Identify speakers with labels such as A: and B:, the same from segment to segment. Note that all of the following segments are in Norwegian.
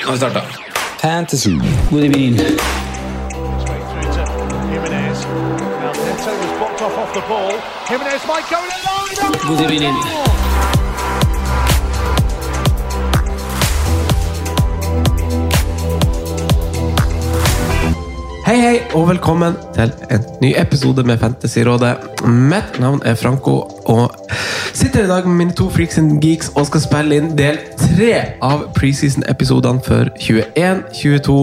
A: Nå har vi starta. Fantasy. God evening.
B: through to
C: Hei, hei, og velkommen til en ny episode med Fantasyrådet. Mitt navn er Franco, og sitter i dag med mine to freaks and geeks og skal spille inn del tre av preseason-episodene for 21-22.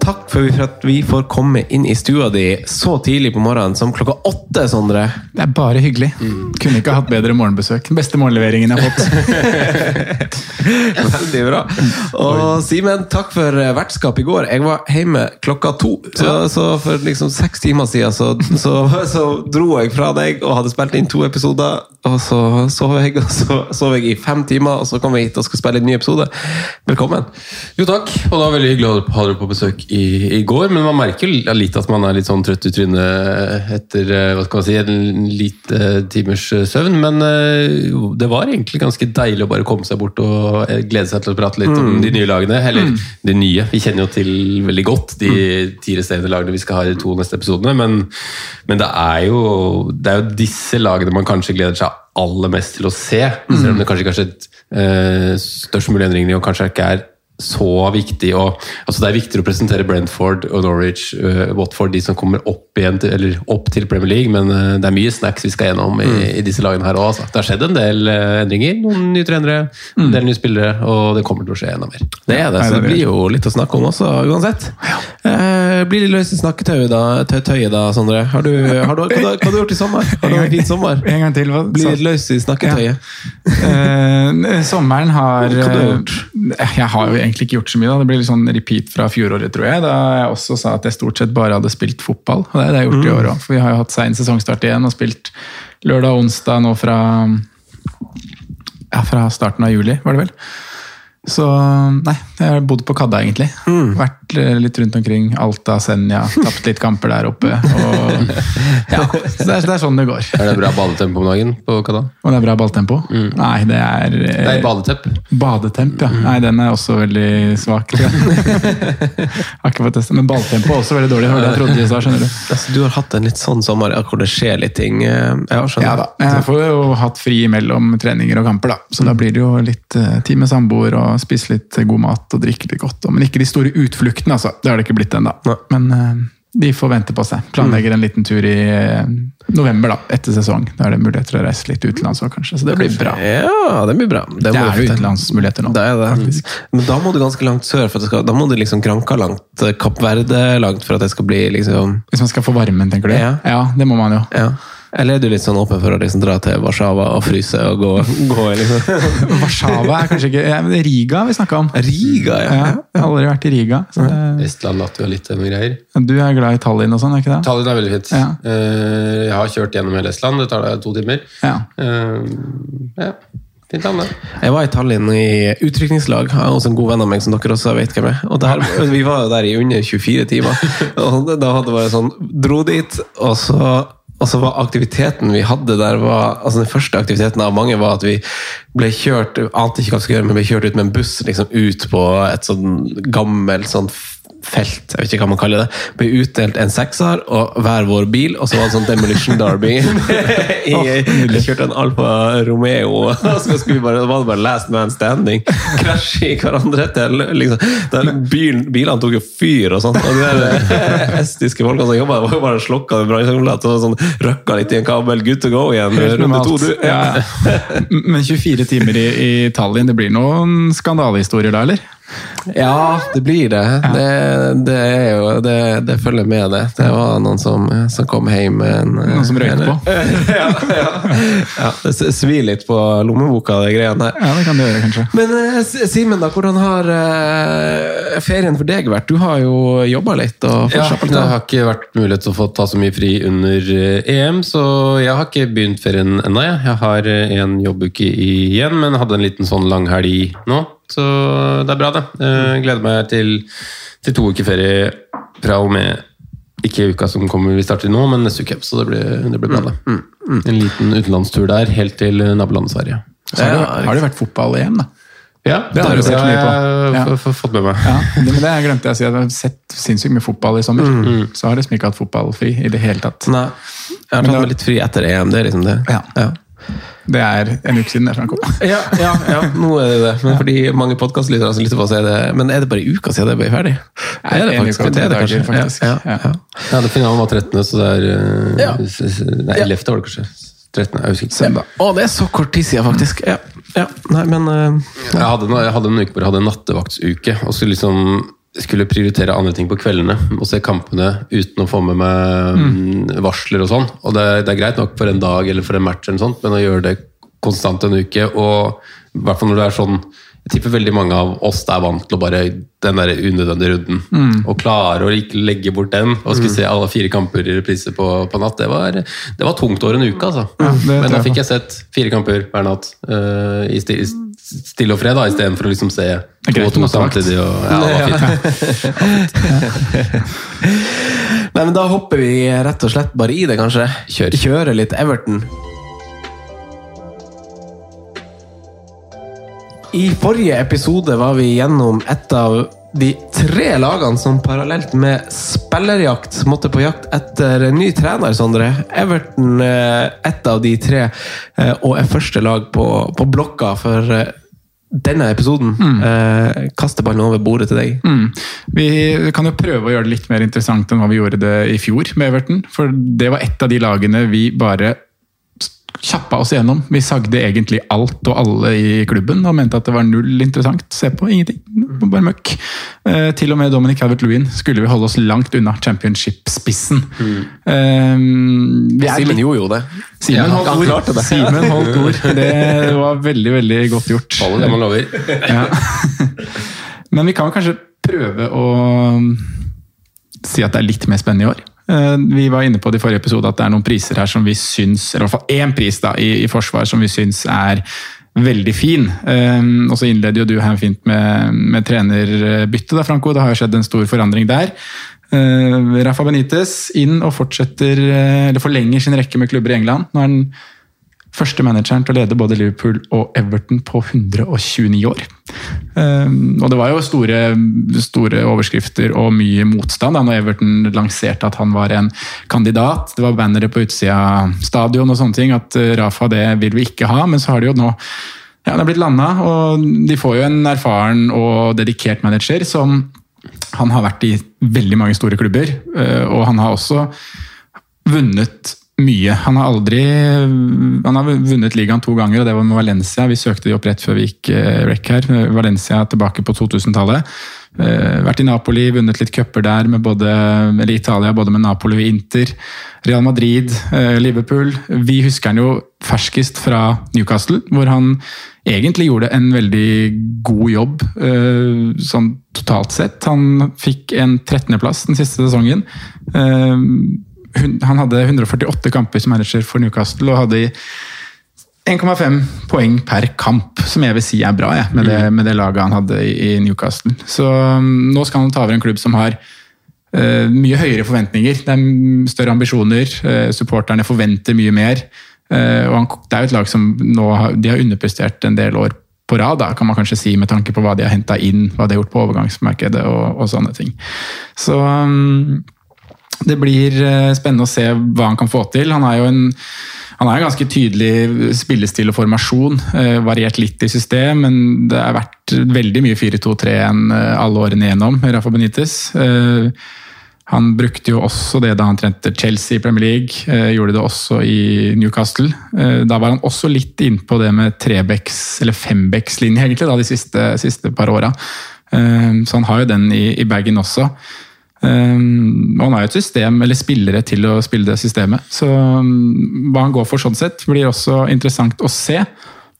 C: Takk for at vi får komme inn i stua di så tidlig på morgenen som klokka åtte, Sondre.
D: Det er bare hyggelig. Kunne ikke hatt bedre morgenbesøk. Den beste morgenleveringen jeg har fått.
C: Veldig bra. Og Simen, takk for eh, vertskap i går. Jeg var hjemme klokka to. Så, så for liksom seks timer siden så, så, så dro jeg fra deg og hadde spilt inn to episoder. Og så sov jeg, og så sov jeg i fem timer, og så kom jeg hit og skal spille en ny episode. Velkommen.
E: Jo takk, og det var veldig hyggelig å ha dere på besøk i, i går. Men man merker litt at man er litt sånn trøtt i trynet etter eh, hva skal man si, en lite timers eh, søvn. Men eh, det var egentlig ganske deilig å bare komme seg bort og eh, glede seg til å prate litt om de nye lagene. Eller de nye. Vi kjenner jo til veldig godt de ti resterende lagene vi skal ha i de to neste episodene. Men, men det, er jo, det er jo disse lagene man kanskje gleder seg aller mest til å se. Selv om det kanskje ikke er eh, størst mulig endringer og kanskje ikke er så viktig Og, altså Det er viktigere å presentere Brentford og Norwich, uh, Watford, de som kommer opp, igjen til, eller opp til Premier League, men uh, det er mye snacks vi skal gjennom i, i disse lagene her òg. Altså. Det har skjedd en del uh, endringer. Noen nye trenere, en del nye spillere, og det kommer til å skje enda mer.
C: Det er det, så det blir jo litt å snakke om også, uansett. Eh, blir litt løs i snakketøyet da, tøy- tøyet da, Sondre? Har du, har du, hva, hva har du gjort i sommer? Har du hatt en fin sommer?
D: En gang til. Hva?
C: Blir
D: det
C: litt løs i snakketøyet?
D: Eh, sommeren har
C: Hva har du
D: eh,
C: gjort?
D: Jeg har jo egentlig ikke gjort så mye. da. Det blir litt sånn repeat fra fjoråret, tror jeg. Da jeg også sa at jeg stort sett bare hadde spilt fotball. Og det har jeg gjort gjort i år òg. For vi har jo hatt sein sesongstart igjen og spilt lørdag og onsdag nå fra ja, fra starten av juli, var det vel. Så nei, jeg har bodd på Kadda, egentlig. Vært eh, litt rundt omkring. Alta, Senja. Tapt litt kamper der oppe. Og, ja, så det, er, det er sånn det går.
E: Er det bra badetempo om dagen på Kadda?
D: Og det er bra balltempo? Nei, det er Det
E: er badetemp.
D: Badetemp, ja. Nei, den er også veldig svak. Ja. har ikke fått testa, Men balltempo er også veldig dårlig. Det jeg trodde jeg sa, skjønner du.
C: Altså, du har hatt en litt sånn sommer hvor det skjer litt ting. eh, Ja.
D: Ja da. Jeg får jo hatt fri mellom treninger og kamper, da. Så da blir det jo litt eh, tid med samboer og spise litt god mat og drikke litt godt. Men ikke de store utfluktene, altså. Det har det ikke blitt ennå. Men eh, de får vente på seg. Planlegger en liten tur i eh, november, da. Etter sesong. Da er det muligheter til å reise litt utenlands òg, kanskje. Så det blir bra.
C: Ja, det blir bra. Det,
D: Det er
C: jo
D: utenlandsmuligheter nå.
C: Det er det. Men da må du ganske langt sør. For skal, da må du liksom Granca langt, eh, Kapp Verde langt for at det skal bli liksom
D: Hvis man skal få varmen, tenker du?
C: Ja.
D: ja det må man jo.
C: ja. Eller er du litt sånn åpen for å liksom dra til Warszawa og fryse og gå, gå liksom.
D: Warszawa er kanskje ikke ja, men Riga vi snakka om.
C: Riga, ja.
D: Ja, jeg har aldri vært i Riga. Så det,
E: Estland, Latvia, litt noen greier.
D: du er glad i Tallinn og sånn, er ikke det?
E: Tallinn er veldig fint.
D: Ja.
E: Eh, Jeg har kjørt gjennom hele Estland, det tar deg to timer.
D: Ja.
E: Eh, Ja, fint land, det.
C: Jeg var i Tallinn i utrykningslag jeg også en god venn av meg som dere også vet hvem er. Og der, vi var jo der i under 24 timer. Og da hadde det vært sånn, dro dit, og så, og så var aktiviteten vi hadde der, var, altså den første aktiviteten av mange var at vi ble kjørt, ante ikke hva vi skulle gjøre, men ble kjørt ut med en buss liksom ut på et sånn gammelt sånn felt, jeg vet ikke hva man kaller det, ble utdelt en sekser og hver vår bil, og så var det sånn Demolition Derby. I, jeg kjørte en Alfa Romeo, og så vi bare, var det bare last man standing. Krasj i hverandre til liksom, den bilen, Bilene tok jo fyr og sånn. Og de der eh, estiske folkene som jobba, var jo bare slukka med bransjekontroll og sånn, røkka litt i en kabel, good to go igjen. Runde to, du.
D: Ja. Men 24 timer i, i Tallinn, det blir noen skandalehistorier da, eller?
C: Ja, det blir det. Det, det, er jo, det, det følger med det. Det var noen som, som kom hjem med en
D: Noen som røyk på?
C: ja, ja, ja, det svir litt på lommeboka, de greiene der.
D: Ja, det kan det gjøre, kanskje.
C: Men eh, Simen, da, hvordan har eh, ferien for deg vært? Du har jo jobba litt. og
E: Ja, det har ikke vært mulighet til å få ta så mye fri under eh, EM, så jeg har ikke begynt ferien ennå. Jeg. jeg har en jobbuke igjen, men hadde en liten sånn langhelg nå. Så det er bra, det. Jeg gleder meg til, til to uker ferie fra og med ikke uka som kommer vi starter nå, men neste uke. Så det blir, det blir bra, det. En liten utenlandstur der, helt til nabolandet Sverige.
D: Så har, det, har det vært fotball-EM, da?
E: Ja,
D: Det har du sett mye på.
E: jeg
D: Ja.
E: f- f- fått med meg.
D: Ja, det, men det glemte jeg å si. Jeg har sett sinnssykt mye fotball i sommer. Så har liksom ikke hatt fotballfri i det hele tatt.
C: Nei, jeg har tatt meg litt fri etter EM. Det er liksom det.
D: Ja.
C: Ja.
D: Det er en uke siden det, Franco.
C: Ja, ja, ja, nå er det det. Men fordi mange podkastlyttere som lytter på, så er det Men er det bare uka siden det ble ferdig? Det er det
D: en
C: faktisk.
D: uke
C: Det er det kanskje.
D: faktisk.
C: Ja, ja,
D: Ja.
C: ja.
E: Ja, det Finalen var 13., så det er eh,
C: Ja.
E: Nei, 11. var det kanskje. 13. Jeg husker ikke.
C: Å, det er så kort tid siden, faktisk. Ja, ja. Nei, men eh,
E: Jeg hadde, en- jeg hadde en uke hvor jeg hadde en nattevaktsuke. og så liksom skulle prioritere andre ting på kveldene og se kampene uten å få med meg mm, varsler og sånn. Og det, det er greit nok for en dag eller for en match, eller sånt, men å gjøre det konstant en uke, og i hvert fall når det er sånn jeg tipper veldig mange av oss er vant til å bare den der unødvendige runden. Og klare å ikke legge bort den og skulle se alle fire kamper i reprise på, på natt. Det var, det var tungt over en uke, altså.
D: Ja,
E: Men da fikk jeg sett fire kamper hver natt uh, i sti, stille og fred, da, istedenfor å liksom se to og to samtidig. Og, ja, det var fint.
C: Nei, men da hopper vi rett og slett bare i det, kanskje.
E: Kjør.
C: Kjøre litt Everton. I forrige episode var vi gjennom et av de tre lagene som parallelt med spillerjakt måtte på jakt etter en ny trener, Sondre. Everton er ett av de tre, eh, og er første lag på, på blokka for eh, denne episoden. Eh, kaster ballen over bordet til deg.
D: Mm. Vi kan jo prøve å gjøre det litt mer interessant enn hva vi gjorde det i fjor med Everton. For det var et av de lagene vi bare kjappa oss gjennom. Vi sagde egentlig alt og alle i klubben og mente at det var null interessant. Se på, ingenting. Bare møkk. Eh, til og med Dominic Calvert-Lewin skulle vi holde oss langt unna championship-spissen. Eh, vi er
C: Simen gjorde jo det.
D: Simen
C: Ja,
D: holdt ord.
C: det.
D: Simen holdt ord. Det var veldig, veldig godt gjort.
E: Holde det man lover.
D: Ja. Men vi kan kanskje prøve å si at det er litt mer spennende i år. Eh, Vi var inne på det i forrige episode at det er noen priser her som vi syns, eller i hvert fall én pris da, i, i forsvar som vi syns er veldig fin. Um, og så innleder jo du her fint med, med trenerbytte, da, Franco. Det har jo skjedd en stor forandring der. Uh, Rafa Benitez inn og fortsetter, eh, eller forlenger sin rekke med klubber i England. Nå er han første manageren til å lede både Liverpool og Everton på 129 år. Um, og det var jo store, store overskrifter og mye motstand da når Everton lanserte at han var en kandidat. Det var bannere på utsida av stadion og sånne ting. At uh, Rafa, det vil vi ikke ha. Men så har de jo nå ja, det er blitt landa, og de får jo en erfaren og dedikert manager som han har vært i veldig mange store klubber, uh, og han har også vunnet mye. Han har aldri Han har vunnet ligaen to ganger, og det var med Valencia. Vi søkte de opp rett før vi gikk eh, rekk her. Valencia tilbake på 2000-tallet. Eh, vært i Napoli, vunnet litt cuper der, med både, eller Italia, både med Napoli og Inter. Real Madrid, eh, Liverpool. Vi husker han jo ferskest fra Newcastle, hvor han egentlig gjorde en veldig god jobb sånn totalt sett. Han fikk en 13.-plass den siste sesongen. Han hadde 148 kamper som manager for Newcastle og hadde 1,5 poeng per kamp, som jeg vil si er bra, jeg, med, det, med det laget han hadde i, i Newcastle. Så um, nå skal han ta over en klubb som har uh, mye høyere forventninger. Det er større ambisjoner. uh, supporterne forventer mye mer. Uh, og han, det er jo et lag som nå har, de har underprestert en del år på rad, da, kan man kanskje si, med tanke på hva de har henta inn, hva de har gjort på overgangsmarkedet og, og sånne ting. Så um, det blir eh, spennende å se hva han kan få til. Han er jo en har en ganske tydelig spillestil og formasjon. Eh, variert litt i system, men det har vært veldig mye 4-2-3-1 eh, alle årene igjennom, Rafa Benitez. Han brukte jo også det da han trente Chelsea i Premier League. Gjorde det også i Newcastle. Da var han også litt innpå det med trebecks, eller fembeckslinje, egentlig, da, de siste, siste par åra. Så han har jo den i, i bagen også. Um, og han har jo et system, eller spillere til å spille det systemet. Så um, hva han går for sånn sett, blir også interessant å se.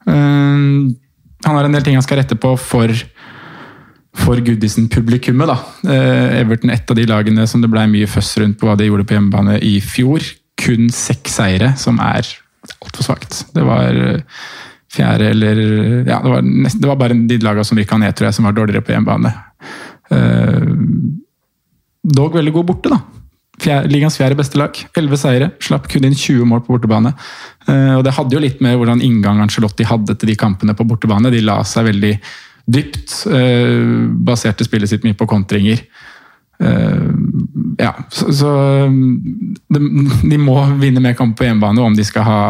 D: Um, han har en del ting han skal rette på for, for Goodison-publikummet. Uh, Everton et av de lagene som det ble mye føss rundt på hva de gjorde på hjemmebane i fjor. Kun seks seire, som er altfor svakt. Det var uh, fjerde eller Ja, det var, nesten, det var bare de lagene som rykka ned, tror jeg, som var dårligere på hjemmebane. Uh, dog veldig god borte, da. Fjerde, ligaens fjerde beste lag. Elleve seire. Slapp kun inn 20 mål på bortebane. Eh, og Det hadde jo litt med hvordan inngang Angelotti hadde til de kampene på bortebane. De la seg veldig dypt. Eh, baserte spillet sitt mye på kontringer. Uh, ja, så, så de, de, må vinne mer kamper på hjemmebane om de skal ha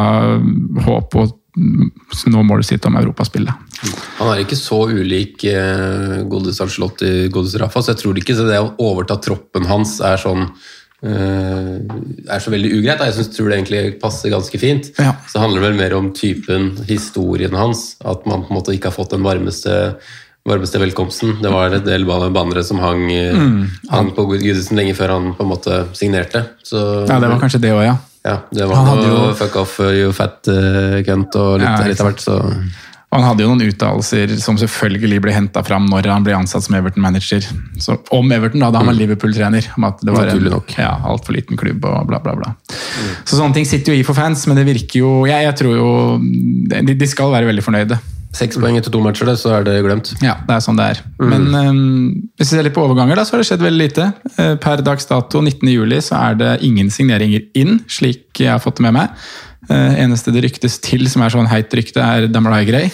D: håp og nå målet sitt om europaspillet.
E: Han er ikke så ulik eh, Godis i Godis Rafa, så jeg tror ikke det å overta troppen hans er sånn eh, er så veldig ugreit. Jeg synes, tror det egentlig passer ganske fint.
D: Ja.
E: Så det handler vel mer om typen, historien hans. At man på en måte ikke har fått den varmeste varmeste velkomsten. Det var en del bannere som hang,
D: Mm.
E: hang på Gudesen lenge før han på en måte signerte. Så,
D: Ja, det var kanskje det òg, ja.
E: Ja, det var
D: Han
E: noe
D: jo-
E: fuck off, you fat uh, cunt og litt,
D: Ja,
E: litt av hvert. Så
D: han hadde jo noen uttalelser som selvfølgelig ble henta fram når han ble ansatt som Everton-manager. Så Om Everton, da, da han var Liverpool-trener. Om at det var en ja, altfor liten klubb og bla, bla, bla. Så sånne ting sitter jo i for fans, men det virker jo Jeg, jeg tror jo de, de skal være veldig fornøyde.
E: Seks poeng etter to matcher, så er det glemt.
D: Ja, det er sånn det er. Men um, hvis vi ser litt på overganger, da, så har det skjedd veldig lite. Eh, Per dags dato 19.07 så er det ingen signeringer inn, slik jeg har fått det med meg. Uh, eneste det ryktes til som er sånn heit rykte, er Damlai Gray.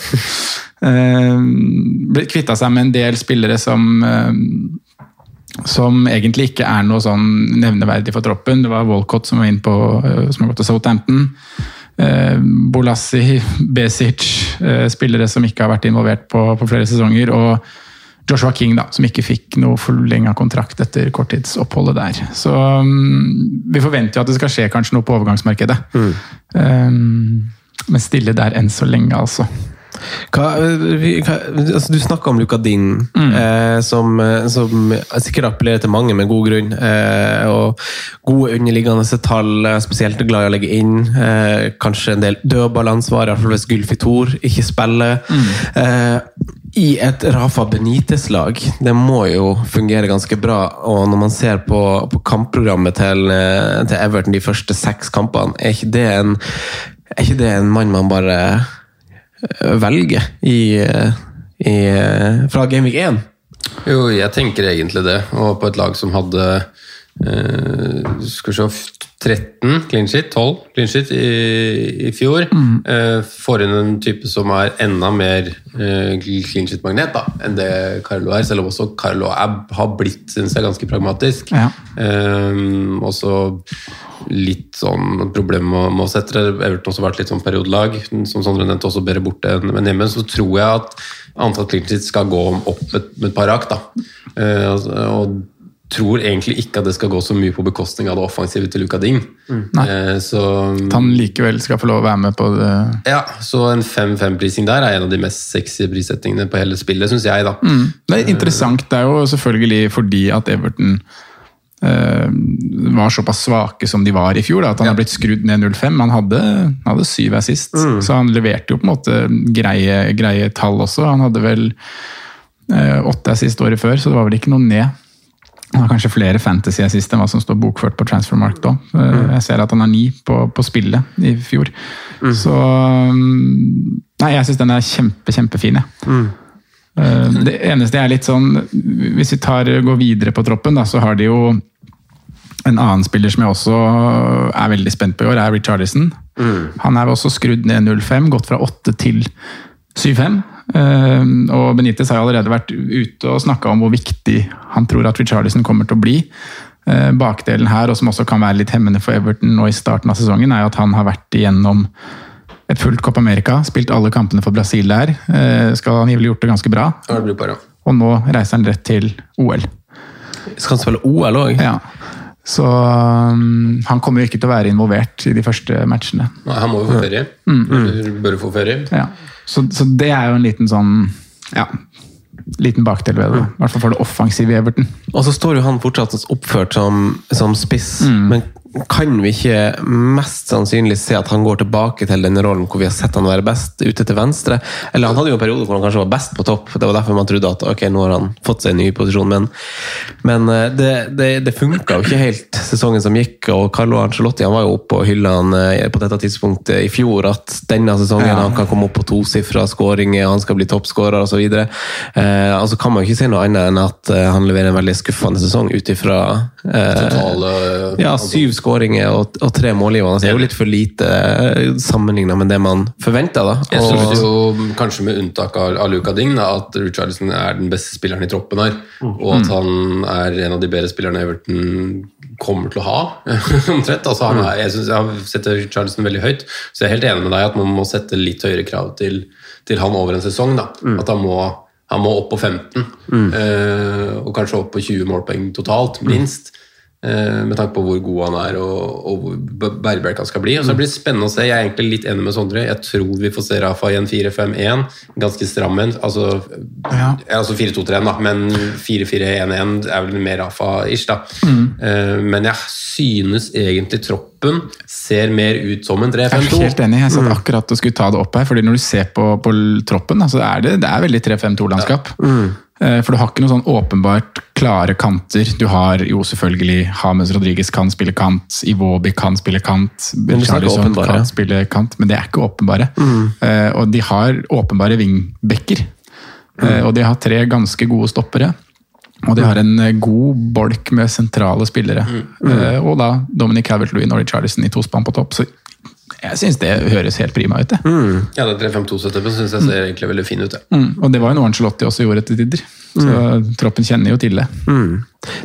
D: Uh, Kvitta seg med en del spillere som uh, som egentlig ikke er noe sånn nevneverdig for troppen. Det var Walcott som var inn på, som har gått til Southampton. Eh, Bolassi, Besic, eh, spillere som ikke har vært involvert på, på flere sesonger. Og Joshua King, da, som ikke fikk noe forlenga kontrakt etter korttidsoppholdet der. Så um, vi forventer jo at det skal skje kanskje noe på overgangsmarkedet. Eh, men stille der enn så lenge, altså.
C: Hva, vi- hva, altså du snakka om Luka mm. eh, som, eh, som sikkert appellerer til mange med god grunn. Eh, og gode underliggende tall, spesielt glad i å legge inn. Eh, kanskje en del dødballansvar, iallfall hvis Gylfi Thor ikke spiller. Eh, I et Rafa Benitez-lag. Det må jo fungere ganske bra. Og når man ser på, på kampprogrammet til, eh, til Everton de første seks kampene, er ikke det en, er ikke det en mann man bare velge i, i, fra Gameweek 1.
E: Jo, jeg tenker egentlig det. Og på et lag som hadde eh, skal vi se, 13 clean shit, 12 clean shit i, i fjor. Eh, får inn en type som er enda mer eh, clean shit-magnet enn det Carlo er. Selv om også Carlo er, har blitt synes jeg, ganske pragmatisk.
D: Ja.
E: Eh, også litt sånn problem med, å sette det. Everton har også vært litt sånn periodelag. Som Sondre nevnte, også bedre borte enn hjemme. Så tror jeg at antall clean shit skal gå opp med, med et par da. Eh, altså, og tror egentlig ikke at det skal gå så mye på bekostning av det offensive til Luka Ding. Eh, så,
D: At han likevel skal få lov å være med på det.
E: ja, så en 5-5-prising der er en av de mest sexy prissettingene på hele spillet, syns jeg. da.
D: Det er interessant. Det er jo selvfølgelig fordi at Everton eh, var såpass svake som de var i fjor. Da, at han har blitt skrudd ned 0-5. Han hadde, hadde syv assist, så han leverte jo på en måte greie, greie tall også. Han hadde vel eh, åtte assist året før, så det var vel ikke noe ned. Han har kanskje flere fantasy-assist enn hva som står bokført på Transformark. Da. Jeg ser at han har ni på, på spillet i fjor. Så mm, Nei, jeg syns den er kjempe, kjempefin, jeg. Mm. Det eneste er litt sånn Hvis vi tar, går videre på troppen, da, så har de jo en annen spiller som jeg også er veldig spent på i år, er Richarlison. Han er også skrudd ned 0-5, gått fra 8 til 7-5. Eh, og Benitez har allerede vært ute og snakka om hvor viktig han tror at Richarlison kommer til å bli. Eh, bakdelen her, og som også kan være litt hemmende for Everton nå i starten av sesongen, er at han har vært igjennom et fullt Copa America, spilt alle kampene for Brasil der. Eh, skal angivelig gjort det ganske bra.
E: Ja, det blir.
D: Og nå reiser han rett til OL.
C: Skal han spille OL òg?
D: Ja. Så um, han kommer jo ikke til å være involvert i de første matchene.
E: Nei, han må jo få ferie. Mm. bør få ferie.
D: Ja. Så, så det er jo en liten sånn ja, liten bakdel ved det. I hvert fall for det offensive i Everton.
C: Og så står jo han fortsatt oppført som, som spiss, men kan vi ikke mest sannsynlig se at han går tilbake til den rollen hvor vi har sett han være best ute til venstre? Eller han hadde jo en periode hvor han kanskje var best på topp, det var derfor man trodde at ok, nå har han fått seg en ny posisjon, men, men eh, det, det, det funka jo ikke helt sesongen som gikk, og Carlo Ancelotti han var jo oppe og hyllene eh, på dette tidspunktet i fjor, at denne sesongen
D: Ja.
C: han kan komme opp på tosifra skåringer, han skal bli toppskårer osv. Eh, altså kan man jo ikke si noe annet enn at eh, han leverer en veldig skuffende sesong ut ifra eh, ja, syv skåringer og, og tre målgivende. Det er jo litt for lite sammenligna med det man forventa.
E: Jeg synes jo, kanskje med unntak av, av Luka Ding, da, at Richarlison er den beste spilleren i troppen her. Og at han er en av de bedre spillerne Everton kommer til å ha. omtrent. Altså, han er, jeg, synes, jeg setter Charleston veldig høyt, så jeg er helt enig med deg at man må sette litt høyere krav til, til han over en sesong. Da. At han må, han må opp på 15, eh, og kanskje opp på 20 målpoeng totalt, minst. Eh, med tanke på hvor god han er og, og hvor b- han skal bli. Og så blir det spennende å se. Jeg er egentlig litt enig med Sondre. Jeg tror vi får se Rafa i en 4-5-1. Ganske stram en. Altså,
D: Ja.
E: ja, altså 4-2-3-1, da, men 4-4-1-1 er vel mer Rafa-ish. da. Mm. men jeg synes egentlig troppen ser mer ut som en
D: er
E: 3-5-2.
D: Jeg er helt enig. Jeg satt akkurat og skulle ta det opp her. fordi når du ser på, på troppen, da, så er det, det er veldig 3-5-2-landskap. Eh, For du har ikke noe sånn åpenbart klare kanter. Du har jo selvfølgelig James Rodriguez kan spille kant, Iwobi kan spille kant,
C: åpenbare.
D: kan spille kant, men det er ikke åpenbare. Eh, Og de har åpenbare vingbekker. Eh, Og de har tre ganske gode stoppere. Og de har en eh, god bolk med sentrale spillere. Eh, Og da Dominic Calvert-Lewin og Charlison i tospann på topp. Så jeg syns det høres helt prima ut. det.
E: Ja, det 3-5-2-setupen syns jeg ser egentlig veldig fin ut. Ja.
D: Mm. Og det var jo noe Ancelotti også gjorde til tider. Så troppen kjenner jo til det.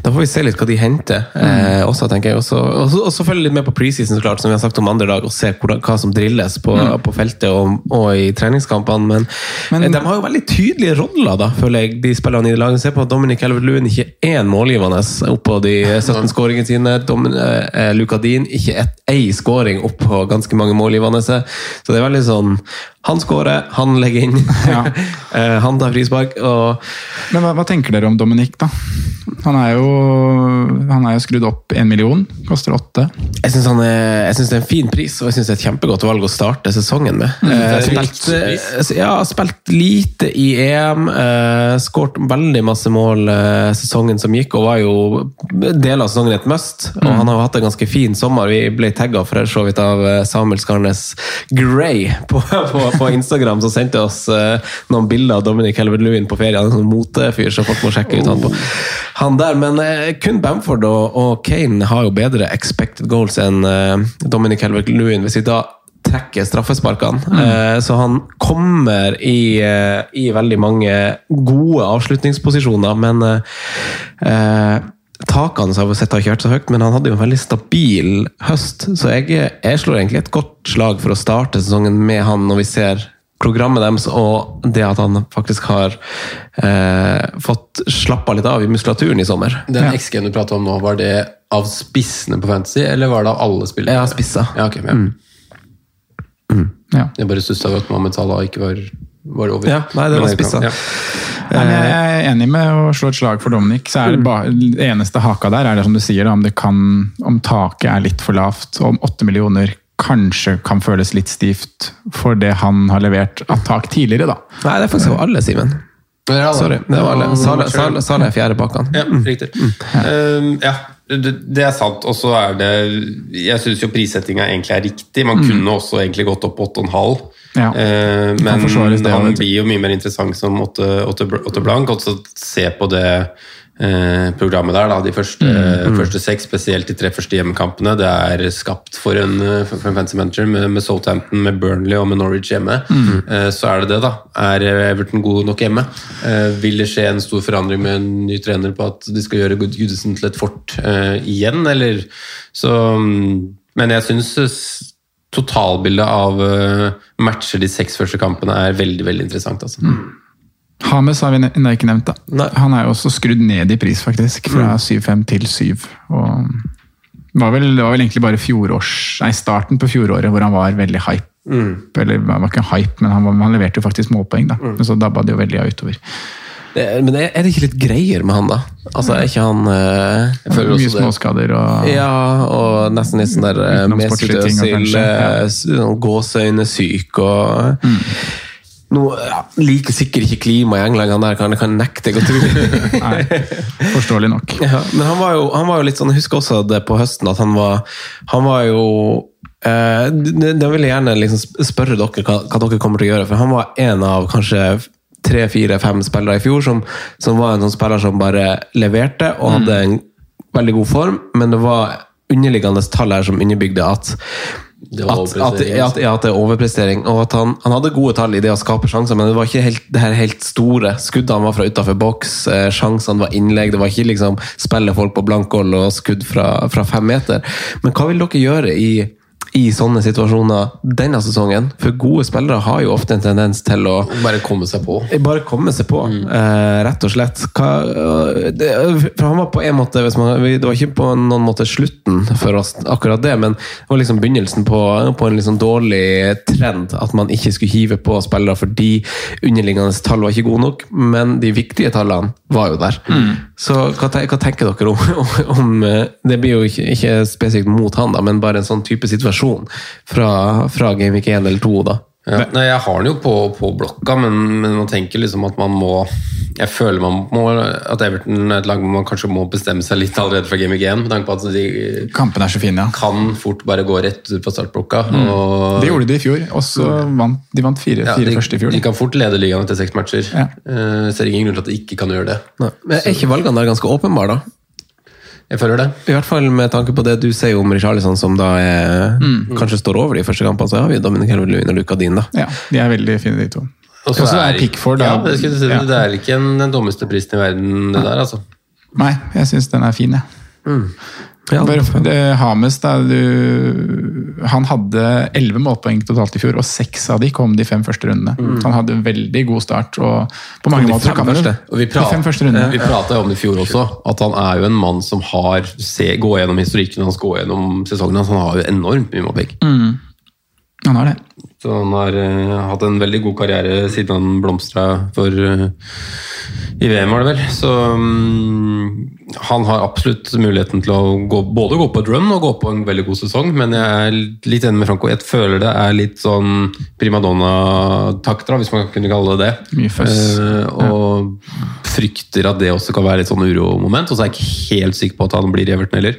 C: Da får vi se litt hva de henter. Eh, også, tenker jeg. Også, og, så- og så følge litt med på preseason, så klart, som vi har sagt om andre dag, og se hvordan, hva som drilles på, på feltet og, og i treningskampene. Men,
D: Men-
C: eh, de har jo veldig tydelige roller, da, føler jeg, de spillerne i laget. Se på at Dominic Elvert-Lewin ikke én målgivende oppå de 17 skåringene sine. Domin, eh, Luka Dean ikke ett ei skåring oppå ganske mange målgivende. Så det er veldig sånn Han skårer, han legger inn.
D: Ja.
C: Eh, han tar frispark. og
D: Men hva, hva tenker dere om Dominic, da? Han er jo, han er jo skrudd opp én million, koster åtte.
C: Jeg syns det er en fin pris, og jeg synes det er et kjempegodt valg å starte sesongen med.
E: det
C: Eh, spilt, eh, ja, spilt lite i EM, eh, skåret veldig masse mål eh, sesongen som gikk, og var jo deler av sesongen et must. Og han har hatt en ganske fin sommer. Vi ble tagga for så vidt av Samuel Skarnes Gray på, på, på Instagram, som sendte oss eh, noen bilder av Dominic Helvert-Lewin på ferie. Han er en sånn motefyr, så folk må sjekke ut han på han der. Men eh, kun Bamford og, og Kane har jo bedre expected goals enn eh, Dominic Helvert-Lewin. Hvis vi da trekker straffesparkene. Eh, så han kommer i, i veldig mange gode avslutningsposisjoner, men eh, eh, Takene har sett har ikke vært så høyt, men han hadde jo en veldig stabil høst. Så jeg, jeg slår egentlig et godt slag for å starte sesongen med han når vi ser programmet deres, og det at han faktisk har eh, fått slappa litt av i muskulaturen i sommer.
E: Den XG-en du pratet om nå, var det av spissene på Fantasy, eller var det av alle spillere?
C: Ja, spissa.
E: Ja, okay, ja.
D: Ja.
E: Jeg bare stussa over at Mohammed Salah ikke var, var over.
C: Ja, nei, det var spissa.
E: Ja.
D: Jeg er enig med å slå et slag for Dominic. så er Det bare, det eneste haka der er det som du sier, om, det kan, om taket er litt for lavt. og Om åtte millioner kanskje kan føles litt stivt for det han har levert av tak tidligere. da.
C: Nei, det er faktisk alle, Simen.
E: Det.
C: Sorry. Det var alle. Sale, Sale, Sale er fjerde bak han.
E: Ja, riktig. Um, ja, det, det er sant. Og så er det Jeg syns jo prissettinga egentlig er riktig. Man kunne også egentlig gått opp på 8,5.
D: Ja.
E: Eh, men
D: det,
E: han blir jo mye mer interessant som åtte, åtte, åtte blank. Og så se på det programmet der, da, de første,
D: Mm.
E: første seks, spesielt de tre første hjemmekampene. Det er skapt for en, eh, for en fancy manager med, med Southampton, med Burnley og med Norwich hjemme.
D: Mm.
E: Eh, så er det det, da. Er Everton god nok hjemme? Eh, vil det skje en stor forandring med en ny trener på at de skal gjøre Good Goodison til et fort eh, igjen, eller så mm, Men jeg syns totalbildet av eh, matcher de seks første kampene er veldig, veldig interessant, altså.
D: Hames har vi ennå ikke nevnt. da. Han er jo også skrudd ned i pris, faktisk. Fra 7,5 til 7. Og det var, vel, det var vel egentlig bare fjorårs, nei, starten på fjoråret hvor han var veldig hype. Eller han var ikke hype, men han, han leverte jo faktisk målpoeng. da. Men så dabba det jo veldig av utover.
C: Det, men er det ikke litt greier med han, da? Altså, er ikke han øh, jeg føler
D: Mye småskader og
C: Ja, og nesten litt sånn der
D: Utenom
C: Mesut
D: sportslige ting,
C: Özil,
D: kanskje, ja.
C: eh, s- sånn gåseøynesyk og Nå ja, liker sikkert ikke klimaet i England, han der kan, kan nekte jeg å tro.
D: Nei, forstårlig nok.
C: Ja, men han var, jo, han var jo litt sånn, jeg husker også det på høsten, at han var, han var jo eh, det, det vil jeg gjerne liksom spørre dere hva, hva dere kommer til å gjøre, for han var en av kanskje tre, fire, fem spillere i fjor som, som var en sånn spiller som bare leverte og hadde en veldig god form, men det var underliggende tall her som underbygde at at, at, ja, at, ja, at det er overprestering. Og at han, han hadde gode tall i det å skape sjanser, men det var ikke helt, det her helt store. Skuddene var fra utafor boks, eh, sjansene var innlegg. Det var ikke liksom spille folk på blankhold og skudd fra, fra fem meter. Men hva vil dere gjøre i, i sånne situasjoner denne sesongen? For gode spillere har jo ofte en tendens til å
E: Bare komme seg på.
C: bare komme seg på, eh, rett og slett. Hva, det, for han var på en måte man, Det var ikke på noen måte slutten for oss, akkurat det, men det var liksom begynnelsen på, på en liksom dårlig trend. At man ikke skulle hive på spillere fordi underliggende tall var ikke gode nok, men de viktige tallene var jo der. Så hva, hva tenker dere om, om, om eh, Det blir jo ikke, ikke spesifikt mot han, da, men bare en sånn type situasjon fra, fra Gameweek 1 eller 2. da.
E: Ja. Nei, jeg har den jo på, på blokka, men, men man tenker liksom at man må Jeg føler man må at Everton er et lag hvor man kanskje må bestemme seg litt allerede fra Game Week 1, med tanke på at de
D: Kampene er så fine, ja.
E: kan fort bare gå rett ut på startblokka.
D: Mm.
E: Og,
D: Det gjorde de i fjor. Også vant, de vant fire,
E: ja,
D: fire
E: de,
D: første i fjor.
E: de kan fort lede ligaen etter seks matcher.
D: Ja.
E: Uh, ser ingen grunn til at de ikke kan gjøre det.
C: Men er ikke valgene der ganske åpenbare, da?
E: Jeg føler det.
C: I hvert fall med tanke på det du sier om Richarlison, som da er, kanskje står over de første kampene, så har vi Dominic Calvert-Lewin og Luca Din, da.
D: Ja, de er veldig fine, de to.
E: Og
D: så er Pickford da
E: ja, si,
D: ja.
E: det er ikke en, den dummeste prisen i verden, det der, altså.
D: Nei, jeg syns den er fin, jeg.
C: Ja,
D: Bare, det, Hames, da, du, han hadde elleve målpoeng totalt i fjor, og seks av de kom de fem første rundene. Mm. han hadde en veldig god start. og på mange måter kan jo-
C: første?
E: Og vi
D: De fem første rundene.
E: Vi prata om det i fjor også, at han er jo en mann som har se, Gå gjennom historikken hans, gå gjennom sesongen hans. Han har jo enormt mye målpoeng.
D: Han har det.
E: Så han har uh, hatt en veldig god karriere siden han blomstra for uh, I VM, var det vel. Så um, han har absolutt muligheten til å gå, både gå på et run og gå på en veldig god sesong, men jeg er litt enig med Franco. Jeg føler det er litt sånn primadonna-takter, hvis man kunne kalle det det.
D: Mye føss.
E: ja. og frykter at det også kan være litt sånn uromoment. Og så er jeg ikke helt sikker på at han blir Everton heller.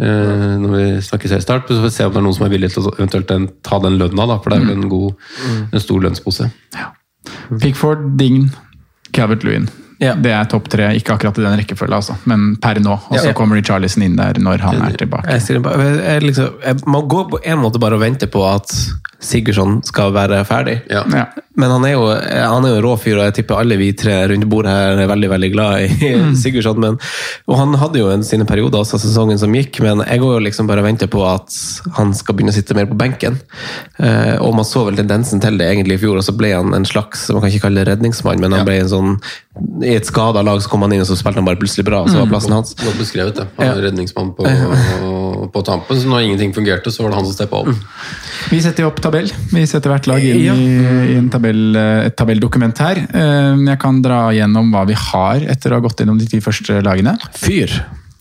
E: Eh, når vi snakker start, så får vi se om det er noen som er villig til å eventuelt den, ta den lønna, da, for det er vel en, god, en stor lønnspose.
D: Pickford, Dign, Calvert Lewin.
C: Ja.
D: Det er topp tre, ikke akkurat i den rekkefølgen, altså. men per nå. Og så
C: Ja.
D: kommer Richarlison inn der når han er tilbake.
C: Jeg, jeg, jeg liksom, jeg, man går på en måte bare og venter på at Sigurdsson skal være ferdig.
E: Ja.
C: Men han er, jo, han er jo en rå fyr, og jeg tipper alle vi tre rundt bordet her er veldig veldig glad i Sigurdsson. Men, og han hadde jo en, sine perioder også sesongen som gikk, men jeg går jo liksom bare og venter på at han skal begynne å sitte mer på benken. Eh, og man så vel tendensen til det egentlig i fjor, og så ble han en slags man kan ikke kalle det redningsmann, men han
E: Ja.
C: ble en sånn I et skada lag så kom han inn, og så spilte han bare plutselig bra, og så var plassen hans.
E: Godt beskrevet, det. Han er redningsmann på, på tampen, så når ingenting fungerte, så var det han som steppa opp.
D: Vi setter jo opp tabell. Vi setter hvert lag inn
C: Ja.
D: i, i en tabell, et tabelldokument her. Eh, Jeg kan dra gjennom hva vi har etter å ha gått gjennom de ti første lagene.
C: Fyr!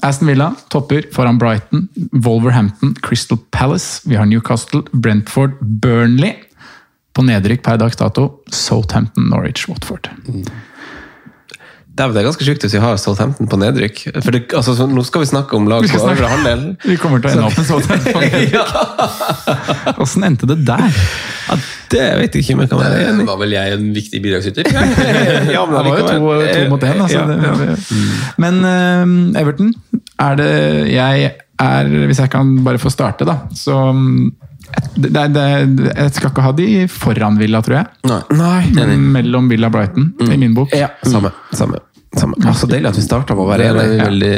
D: Aston Villa topper foran Brighton, Wolverhampton, Crystal Palace. Vi har Newcastle, Brentford, Burnley. På nedrykk per dags dato Southampton, Norwich, Watford.
C: Dæven, det er ganske sjukt hvis vi har Southampton på nedrykk. For det, altså, så, nå skal vi snakke om lag
D: Vi
C: på øvre halvdel.
D: Vi kommer til å ende opp med Southampton. Åssen endte det der?
C: Ja, det vet jeg ikke om jeg kan være enig i.
E: var vel jeg en viktig bidragsyter.
C: Ja, men
D: Det var jo to, to mot én. Altså.
C: Ja, ja.
D: Men uh, Everton er det Jeg er Hvis jeg kan bare få starte, da. Så mm, det, det, Jeg skal ikke ha de foran Villa, tror jeg.
C: Nei.
D: Mellom Villa og Brighton, i min bok.
C: Ja, samme. samme. samme. Ja, så deilig at vi starta med å være enige.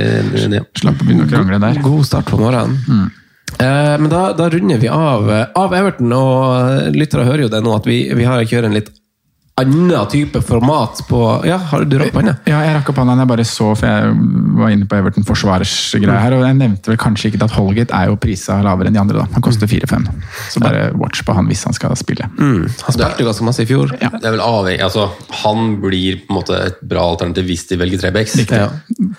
E: Ja.
D: Slapp å begynne å krangle der.
C: God start på morgenen. Eh, men da, da runder vi av, eh, av Everton, og lyttere hører jo det nå at vi, vi har kjører en litt annen type format på Ja, har du rakk hånda?
D: Ja, jeg rakk opp hånda. Jeg bare så, for jeg var inne på Everton forsvarersgreia her. Og jeg nevnte vel kanskje ikke at Holgate er jo prisa lavere enn de andre. da. Han koster 4-5. Så bare watch på han hvis han skal spille.
C: Mm. Han spilte ganske masse i fjor.
D: Ja.
E: Det er vel avhengig, altså Han blir på en måte et bra alternativ hvis de velger trebecks.
C: Ja.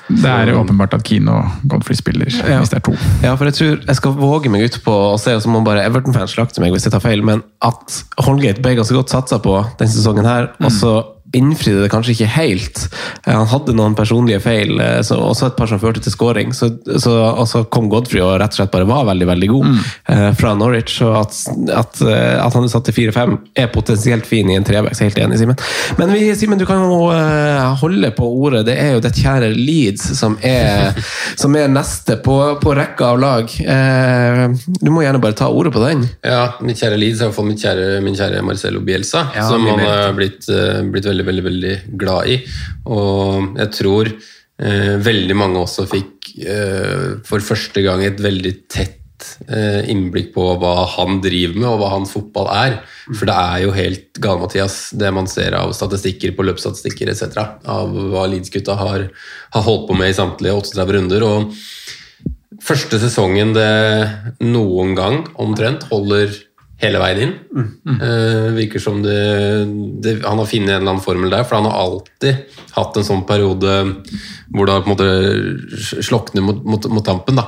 D: Det er jo åpenbart at Keane og Godfrey spiller,
C: Ja.
D: hvis det er to.
C: Ja, for jeg tror jeg skal våge meg ut på å se, og så må bare Everton-fans slakte meg hvis jeg tar feil, men at Holgate ble ganske godt satsa på den sesongen her, og så innfridde det kanskje ikke helt. Eh, Han hadde noen personlige feil, eh, så, også et par som førte til scoring, så, så, og så kom Godfrey og rett og slett bare var veldig veldig god eh, fra Norwich, Så at, at, eh, at han er satt til 4-5 er potensielt fin i en er helt enig, Simen. Men vi, Simen, du kan jo eh, holde på ordet, det er jo det kjære Leeds som er, som er neste på, på rekka av lag. Eh, du må gjerne bare ta ordet på den.
E: Ja, mitt kjære Leeds er i hvert fall mitt kjære, min kjære Marcelo Bielsa,
C: Ja,
E: som han har blitt, blitt veldig, veldig, veldig glad i. Og jeg tror eh, veldig mange også fikk eh, for første gang et veldig tett eh, innblikk på hva han driver med, og hva hans fotball er. For det er jo helt gale-Mathias, det man ser av statistikker på løpsstatistikker etc. Av hva Leeds-gutta har, har holdt på med i samtlige 38 runder. og Første sesongen det noen gang omtrent holder hele veien inn. Eh, virker som det, det Han har funnet en eller annen formel der, for han har alltid hatt en sånn periode hvor det på en måte slokner mot, mot, mot tampen.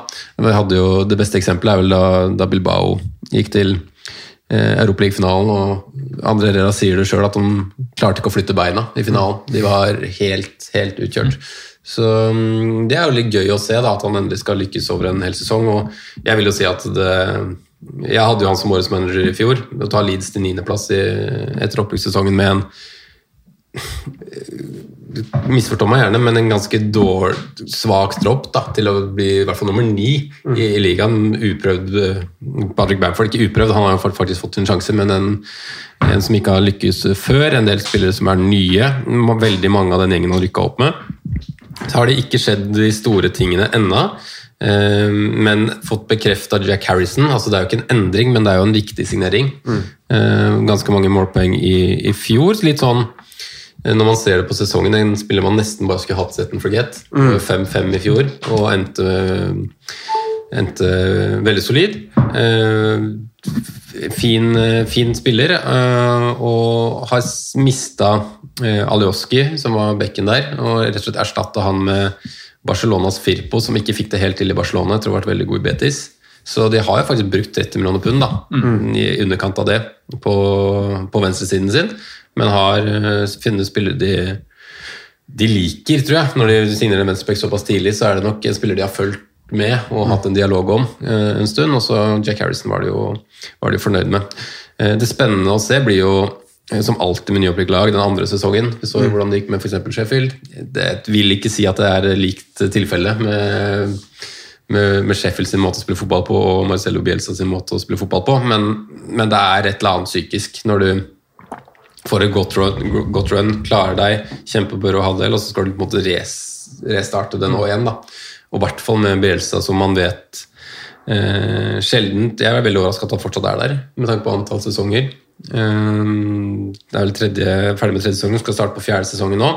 E: Jo, det beste eksempelet er vel da, da Bilbao gikk til eh, Europaligafinalen, og André Herrera sier det sjøl at de klarte ikke å flytte beina i finalen. De var helt, helt utkjørt. Så mm, det er jo litt gøy å se da, at han endelig skal lykkes over en hel sesong. Og jeg vil jo si at det Jeg hadde jo han som årets manager i fjor. Å ta Leeds til niendeplass etter opprykkssesongen med en Misforstå meg gjerne, men en ganske dårlig, svak dropp da, til å bli i hvert fall nummer ni i, i ligaen. Uprøvd Patrick Bamford, ikke uprøvd, han har faktisk fått en sjanse, men en, en som ikke har lykkes før. En del spillere som er nye. Veldig mange av den gjengen han rykka opp med. Så har det ikke skjedd de store tingene ennå. Eh, Men fått bekrefta Jack Harrison. altså Det er jo ikke en endring, men det er jo en viktig signering. Mm. Ganske mange målpoeng i, i fjor. Litt sånn eh, når man ser det på sesongen, en spiller man nesten bare skulle hatt set and forget. 5-5 mm. i fjor, og endte, endte veldig solid. Eh, Fin, fin spiller, eh, og har mista Alioski, som var bekken der, og rett og slett erstatta han med Barcelonas Firpo, som ikke fikk det helt til i Barcelona. Jeg tror har vært veldig god i Betis. Så de har jo faktisk brukt 30 millioner pund da, i underkant av det på, på venstresiden sin, men har eh, funnet spillere de, de liker, tror jeg. Når de signerer en venstreback såpass tidlig, så er det nok en spiller de har fulgt med og hatt en dialog om eh, en stund. Og så Jack Harrison var de jo, var de fornøyd med. Eh, det spennende å se blir jo som alltid med nyopprykk-lag den andre sesongen. Vi så jo hvordan det gikk med f.eks. Sheffield. Det vil ikke si at det er likt tilfelle med, med, med Sheffield sin måte å spille fotball på og Marcello Bielsa sin måte å spille fotball på, men, men det er et eller annet psykisk når du får et godt run, godt run klarer deg, kjemper på rød halvdel, og så skal du på en måte res, restarte den nå igjen. da. Og i hvert fall med Bielsa, som man vet eh, sjeldent Jeg er veldig overraska at han fortsatt er der, med tanke på antall sesonger. Eh, det er vel tredje, ferdig med tredje sesongen, skal starte på fjerde sesongen nå.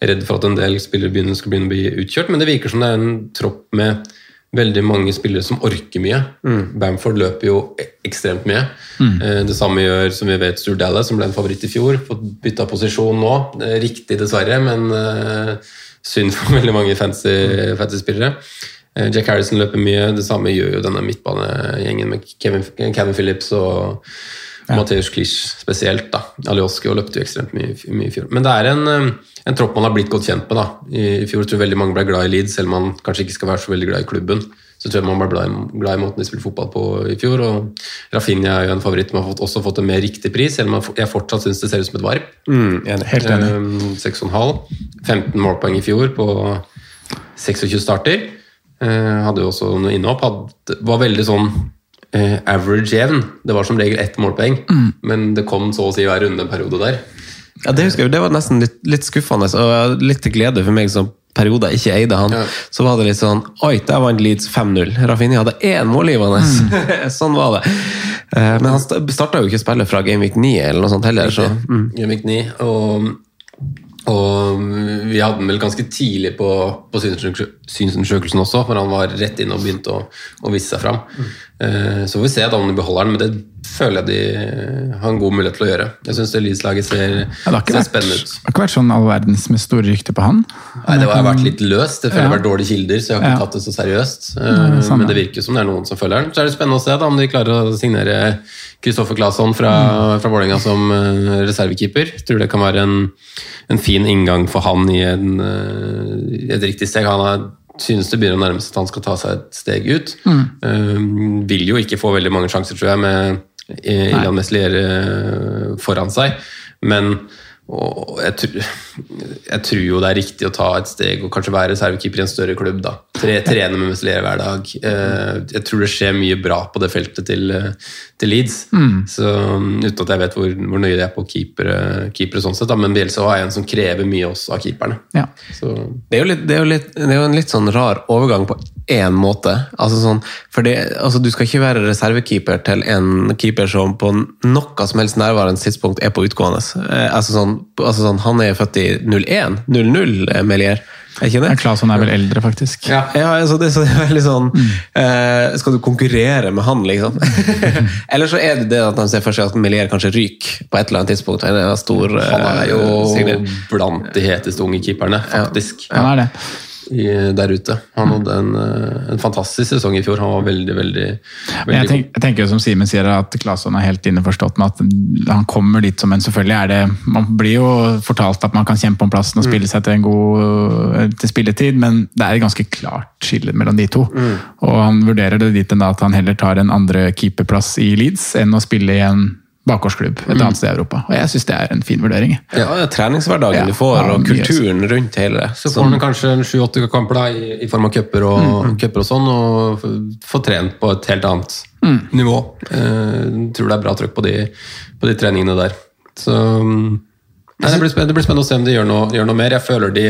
E: Jeg er redd for at en del spillere begynner, skal begynne å bli utkjørt, men det virker som det er en tropp med veldig mange spillere som orker mye. Bamford løper jo e- ekstremt mye. Mm. Det samme gjør som vi vet Stuart Dallas, som ble en favoritt i fjor. Fått bytta posisjon nå. Eh, Riktig, dessverre, men eh, synd for veldig mange fancy, fancy spillere. Eh, Jack Harrison løper mye. Det samme gjør jo denne midtbanegjengen med Kevin, Kevin Phillips og Mateusz Klisch spesielt. da. Alioski og løpte jo ekstremt mye, mye i fjor. Men det er en, eh, en tropp man har blitt godt kjent med. da. I, fjor tror jeg veldig mange ble glad i Leeds, selv om man kanskje ikke skal være så veldig glad i klubben. så tror jeg man ble glad i, glad i måten de spilte fotball på i fjor. og Rafinha er jo en favoritt, men har fått, også fått en mer riktig pris, selv om jeg fortsatt syns det ser ut som et varp.
C: Mm, enig.
D: Helt enig.
E: Um, 6,5. 15 målpoeng i fjor på 26 starter. Eh, hadde jo også noe innhopp. Hadde, var veldig sånn eh, average jevn. Det var som regel ett målpoeng, men det kom så å si hver runde periode der.
C: Ja, Det husker jeg, det var nesten litt, litt skuffende, og litt til glede for meg som perioder ikke eide han.
E: Ja.
C: Så var det litt sånn Oi, der vant Leeds 5-0. Rafinha hadde én målgivende! sånn var det. Eh, Men han starta jo ikke å spille fra Gameweek 9 eller noe sånt heller, så mm.
E: Gjemik 9. Og, og vi hadde den vel ganske tidlig på, på synsundersøkelsen også, for han var rett inn og begynte å, å vise seg fram. Eh, Så får vi se da om de beholder den, men det føler jeg de har en god mulighet til å gjøre. Jeg syns Leeds-laget ser,
D: Ja,
E: ser
D: vært,
E: spennende
D: det har ikke vært sånn all verdens med store rykter på han.
E: Nei, Det har vært litt løst. Det føler jeg har vært dårlige kilder, så jeg har ikke
D: Ja.
E: tatt det så seriøst. Uh,
D: det
E: Men det virker som det er noen som følger den. Så er det spennende å se da om de klarer å signere Kristoffer Claesson fra, fra Vålerenga som eh, reservekeeper. Tror det kan være en, en fin inngang for han i en, eh, et riktig steg. Han er, synes det begynner å nærme seg at han skal ta seg et steg ut. Eh, vil jo ikke få veldig mange sjanser, tror jeg, med Ilian Meslier foran seg. Men og jeg, tror, jeg tror jo det er riktig å ta et steg og kanskje være reservekeeper i en større klubb. da. Tre, trene med Meslier hver dag. Eh, Jeg tror det skjer mye bra på det feltet til, eh, til Leeds. Så um, Uten at jeg vet hvor, hvor nøye det er på keepere, keepere sånn sett, da. men Bielsa er en som krever mye også av keeperne.
D: Ja.
E: Så
C: Det er, jo litt, det, er jo litt, det er jo en litt sånn rar overgang på én måte. Altså sånn, for det, altså du skal ikke være reservekeeper til en keeper som på noe som helst nærværende tidspunkt er på utgående. Eh, altså sånn, altså sånn, han er født i 01. 00, eh, Melier. Er ikke det?
D: Ja, Claesson er vel eldre, faktisk.
E: Ja.
C: Ja, altså det, så det er veldig sånn eh, Skal du konkurrere med han, liksom? eller så er det det at de ser for seg at Melier kanskje ryker på et eller annet tidspunkt. Han er, stor,
E: han jo
C: signer.
E: blant de heteste unge keeperne, faktisk.
D: Han er det.
E: I, der ute. Han hadde en, eh, en fantastisk sesong i fjor. Han var veldig, veldig, veldig
D: jeg, tenk, jeg tenker jo som Simen sier, at Claesson er helt innforstått med at han kommer dit som en Selvfølgelig er det Man blir jo fortalt at man kan kjempe om plassen og spille seg til en god til spilletid, men det er et ganske klart skille mellom de to. Og han vurderer det dit enn at han heller tar en andre keeperplass i Leeds enn å spille i en bakgårdsklubb et annet sted i Europa. Og jeg syns det er en fin vurdering.
C: Ja, det er treningshverdagen
D: Ja,
C: du får,
D: ja,
C: og
D: mye
C: kulturen rundt hele det.
E: Så får man kanskje en sju-åtte kamper da, i, i form av cuper og, mm. og sånn, og får trent på et helt annet nivå. Eh, tror det er bra trøkk på de, på de treningene der. Så mm, nei, det, blir det blir spennende å se om de gjør noe, gjør noe mer. Jeg føler de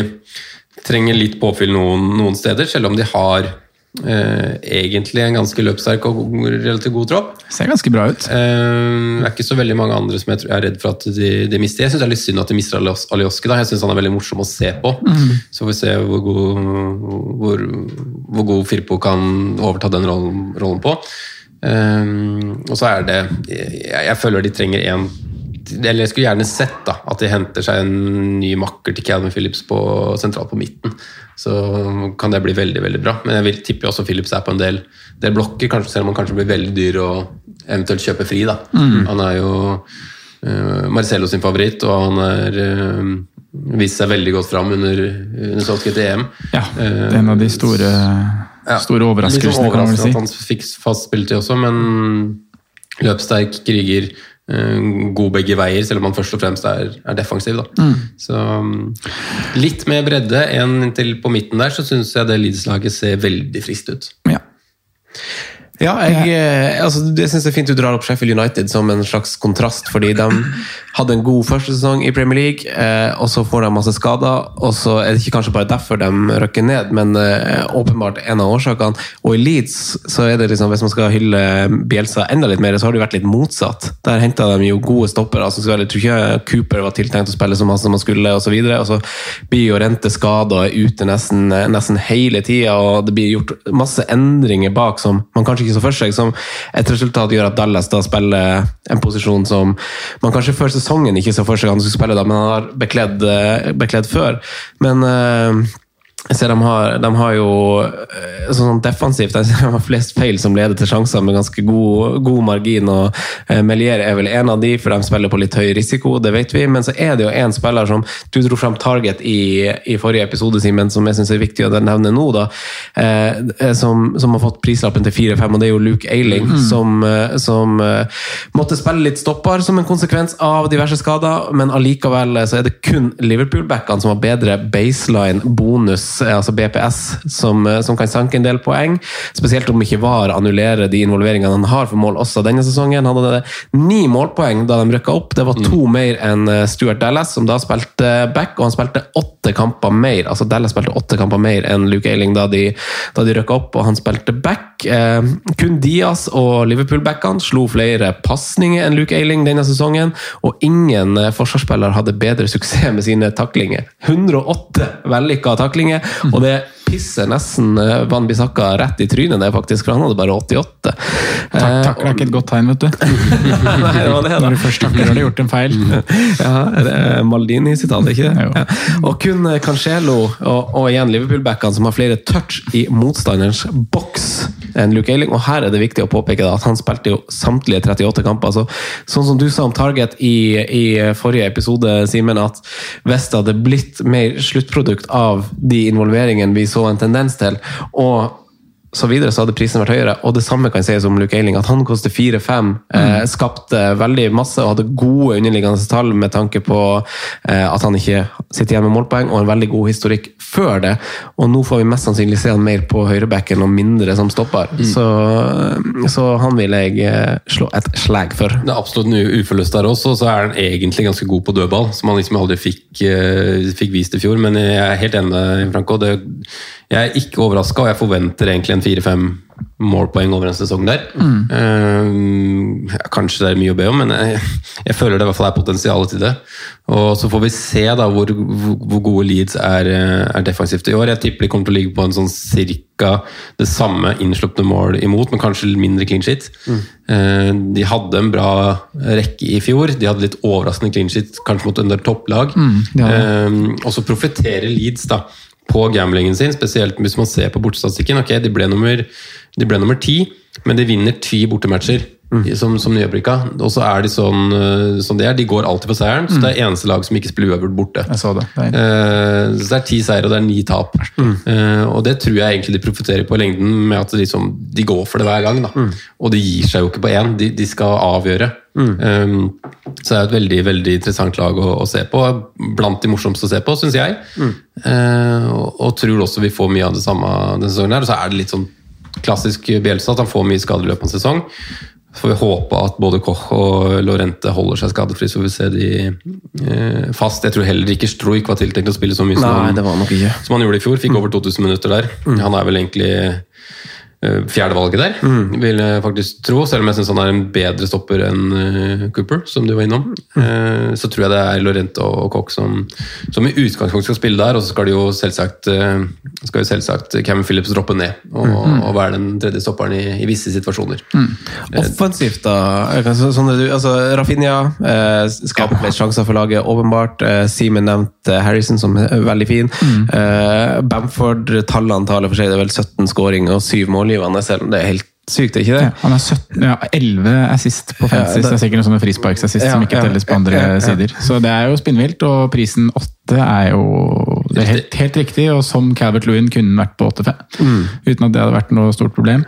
E: trenger litt påfyll noen, noen steder, selv om de har eh, egentlig en ganske løpssterk og relativt god tropp.
D: Ser ganske bra ut.
E: Eh, det er ikke så veldig mange andre som jeg tror jeg er redd for at de, de mister. Jeg syns det er litt synd at de mister Alios- Alioski. da. Jeg syns han er veldig morsom å se på. Så får vi se hvor god, hvor, hvor god Firpo kan overta den rollen, rollen på. Uh, og så er det jeg, jeg føler de trenger en eller jeg skulle gjerne sett da, at de henter seg en ny makker til Calvin Phillips på, sentralt på midten. Så kan det bli veldig veldig bra. Men jeg vil tippe også Philips er på en del, del blokker, kanskje, selv om han kanskje blir veldig dyr å eventuelt kjøpe fri. da. Han er jo uh, Marcello sin favoritt, og han er uh, vist seg veldig godt fram under, under Southgate EM.
D: Ja,
E: Eh,
D: det er en av de store,
E: ja.
D: store overraskelsene,
E: sånn
D: kan man vel si.
E: at han fikk fast spilletid også, men løpssterk, kriger, eh, god begge veier, selv om han først og fremst er, er defensiv. Da.
D: Mm.
E: Så um, litt mer bredde enn til på midten der, så syns jeg det Leeds-laget ser veldig friskt ut.
D: Ja.
C: Ja, jeg, eh, altså, jeg synes det er fint du drar opp Sheffield United som en slags kontrast, fordi de hadde en god første sesong i Premier League, eh, og så får de masse skader, og så er det ikke kanskje bare derfor de røkker ned, men eh, åpenbart en av årsakene. Og i Leeds, så er det liksom, hvis man skal hylle Bielsa enda litt mer, så har det vært litt motsatt. Der henta de jo gode stoppere. Altså, jeg tror ikke Cooper var tiltenkt å spille så masse som han skulle, og så videre, og så blir jo Rente skada og er ute nesten, nesten hele tida, og det blir gjort masse endringer bak som man kanskje ikke så for seg, som et resultat gjør at Dallas da spiller en posisjon som man kanskje før sesongen ikke så for seg han skulle spille, da, men han har bekledd, eh, bekledd før. Men ser de har, de har jo eh, sånn defensivt de har flest feil som leder til sjanser med ganske god, god margin. og eh, Melier er vel en av de, for de spiller på litt høy risiko, det vet vi. Men så er det jo en spiller som du dro fram Target i, i forrige episode, Simen, som jeg syns er viktig å nevne nå, da. Eh, som, som har fått prislappen til 4-5, og det er jo Luke Eiling,
D: Mm.
C: som, eh, som eh, måtte spille litt stopper som en konsekvens av diverse skader, men allikevel eh, så er det kun Liverpool-backene som har bedre baseline bonus, eh, altså BPS, som, eh, som kan sanke en del poeng. Spesielt om ikke VAR annullerer de involveringene han har for mål også denne sesongen. Han hadde ni målpoeng da de rykka opp. Det var to mer enn eh, Stuart Dallas, som da spilte back, og han spilte åtte kamper mer. Altså Dallas spilte åtte kamper mer enn Luke Eiling da de, da de rykka opp, og han spilte back. Eh, kun Diaz og Liverpool-backene slo flere pasninger enn Luke Eiling denne sesongen, og ingen eh, forsvarsspiller hadde bedre suksess med sine taklinger. 108 vellykka taklinger, og det pisser nesten eh, Van Bissaka rett i trynet, det faktisk, for han hadde bare 88.
D: Tak det er ikke et godt tegn, vet du.
C: Nei, det var det, da.
D: Når du først takler, har du gjort en feil.
C: Ja, det er Maldini-sitat, ikke det? Ja. Og kun eh, Cancelo og, og igjen Liverpool-backene som har flere touch i motstanderens boks enn Luke Eiling. Og her er det viktig å påpeke da, at han spilte jo samtlige 38 kamper. Så, sånn som du sa om Target i, i forrige episode, Simen, at hvis det hadde blitt mer sluttprodukt av de involveringene vi så en tendens til, og så videre, så hadde prisen vært høyere. Og det samme kan sies om Luke Eiling, at han koster 4-5. Eh, skapte veldig masse og hadde gode underliggende tall med tanke på eh, at han ikke sitter igjen med målpoeng, og en veldig god historikk før det. Og nå får vi mest sannsynlig se han mer på høyrebacken og mindre som stopper. Så, så han vil jeg eh, slå et slag for.
E: Det er absolutt en uforløst der også, så er han egentlig ganske god på dødball, som han liksom aldri fikk, eh, fikk vist i fjor. Men jeg er helt enig med Franco. Det, jeg er ikke overraska, og jeg forventer egentlig en fire-fem målpoeng over en sesong der. Eh, ja, kanskje det er mye å be om, men jeg, jeg føler det i hvert fall er potensial til det. Og Så får vi se da hvor, hvor, gode Leeds er, eh, er defensivt i år. Jeg tipper de kommer til å ligge på en sånn cirka det samme innslupne mål imot, men kanskje mindre clean shit. Eh, De hadde en bra rekke i fjor. De hadde litt overraskende clean shit, kanskje mot en del topplag.
D: Mm, ja.
E: Eh, Og så profitterer Leeds da på gamblingen sin, spesielt hvis man ser på bortestatistikken. Ok, de ble nummer, de ble nummer ti, men de vinner ti bortematcher. Som, som nyopprykka. Og så er de sånn eh, som de er. De går alltid på seieren. Så det er eneste lag som ikke spiller uavgjort borte.
D: Jeg så det. det er,
E: Eh, så det er ti seire og det er ni tap. Eh, og det tror jeg egentlig de profitterer på i lengden, med at de, liksom, de går for det hver gang. Da. Og de gir seg jo ikke på én, de, de skal avgjøre. Um, så det er et veldig veldig interessant lag å, å se på. Blant de morsomste å se på, syns jeg. Eh, og, og tror også vi får mye av det samme denne sesongen. her, Og så er det litt sånn klassisk Bjelstad at han får mye skader i løpet av en sesong. Så får vi håpe at både Koch og Lorente holder seg skadefri, så vi ser de eh, fast. Jeg tror heller ikke Stroik var tiltenkt å spille så mye som, han, som han gjorde i fjor. Fikk over 2000 minutter der. Han er vel egentlig fjerdevalget der, vil jeg faktisk tro. Selv om jeg syns han er en bedre stopper enn eh, Cooper, som du var innom. Mm. så tror jeg det er Lorente og Koch som, som i utgangspunktet skal spille der. Og så skal jo selvsagt, eh, skal jo selvsagt Cameron Phillips droppe ned og, og være den tredje stopperen i, i visse situasjoner.
C: Offensivt, da. Sånn er du, altså, Rafinha eh, skaper flere sjanser for laget, åpenbart. Eh, Simen nevnte Harrison, som er veldig fin. Eh, Bamford, tallene taler for seg. Det er vel 17 skåringer og 7 målgivende, selv om det er helt sykt, ikke det?
D: ja, han er 17, ja, 11 assist på
C: Ja,
D: fantasy.
C: det-
D: det, er sikkert noen sånne frisparksassist
C: Ja,
D: som ikke
C: ja,
D: telles på andre
C: ja, ja.
D: sider. Så det er jo spinnvilt, og prisen 8 er jo det er helt, helt riktig. Og som Calvert Lewin kunne vært på 8-5,
C: Mm.
D: uten at det hadde vært noe stort problem.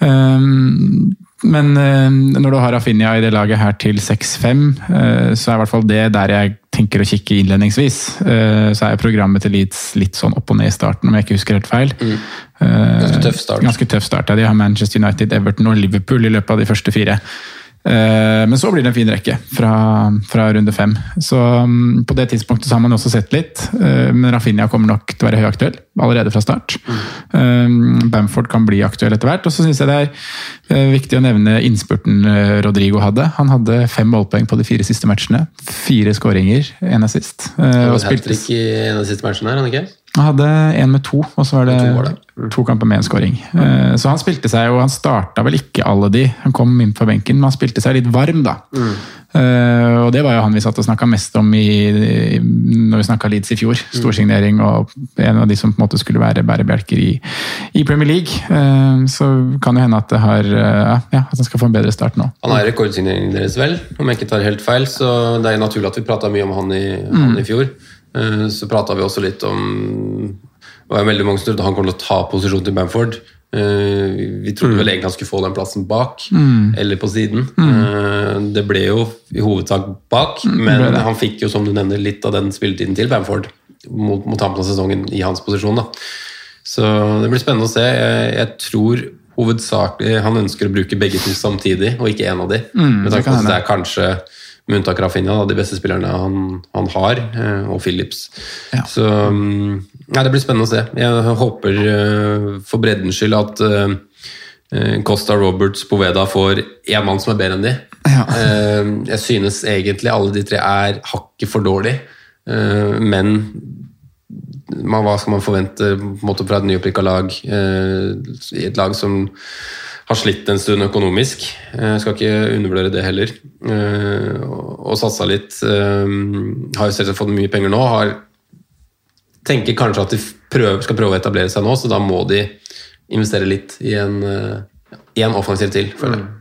D: Um, men uh, når du har Rafinha i det laget her til 6-5, uh, så er i hvert fall det der jeg tenker å kikke innledningsvis. Uh, så er programmet til Leeds litt sånn opp og ned i starten, om jeg ikke husker helt feil. Eh,
E: Ganske tøff start.
D: Ganske tøff start. Ja. De har Manchester United, Everton og Liverpool i løpet av de første fire. Eh, Men så blir det en fin rekke fra, fra runde fem. Så mm, På det tidspunktet så har man også sett litt, eh, men Rafinha kommer nok til å være høyaktuell allerede fra start. Mm. Bamford kan bli aktuell etter hvert. Og så syns jeg det er eh, viktig å nevne innspurten eh, Rodrigo hadde. Han hadde fem målpoeng på de fire siste matchene. Fire skåringer, én assist. Han
E: var et hat-trick i en av de siste matchene her, han ikke?
D: Han hadde en med to, og så var det,
E: To var det.
D: to kamper med en scoring. Mm. Så han spilte seg jo, han starta vel ikke alle de, han kom inn på benken, men han spilte seg litt varm, da. Eh, og det var jo han vi satt og snakka mest om i, i, når vi snakka Leeds i fjor. Storsignering og en av de som på en måte skulle være bærebjelker i, i Premier League. Uh, så kan det hende at det har uh, ja, at han skal få en bedre start nå.
E: Han er rekordsigneringen deres, vel? Om jeg ikke tar helt feil. Så det er naturlig at vi prata mye om han i, han i fjor. Eh, Så prata vi også litt om Det var veldig mange som trodde han kom til å ta posisjon til Bamford. Eh, Vi trodde vel egentlig han skulle få den plassen bak, eller på siden. Mm. Det ble jo i hovedsak bak, men han fikk jo, som du nevner, litt av den spilletiden til Bamford mot, mot av sesongen i hans posisjon. da. Så det blir spennende å se. Jeg, jeg tror hovedsakelig han ønsker å bruke begge to samtidig, og ikke én av de.
D: Mm,
E: med tanke på at det er kanskje med unntak av Rafinha, de beste spillerne han, han har, eh, og Phillips.
D: Ja.
E: Så mm, ja, det blir spennende å se. Jeg håper eh, for breddens skyld at eh, Costa Roberts Poveda får én mann som er bedre enn de.
D: Ja.
E: Jeg synes egentlig alle de tre er hakket for dårlig, men hva skal man forvente måte fra et nyopprykka lag? I et lag som har slitt en stund økonomisk. Jeg skal ikke undervurdere det heller. Eh, og, satsa litt. Eh, har jo selvsagt fått mye penger nå. Har, tenker kanskje at de prøver, skal prøve å etablere seg nå, så da må de investere litt i en, eh, i en offensiv til, føler jeg.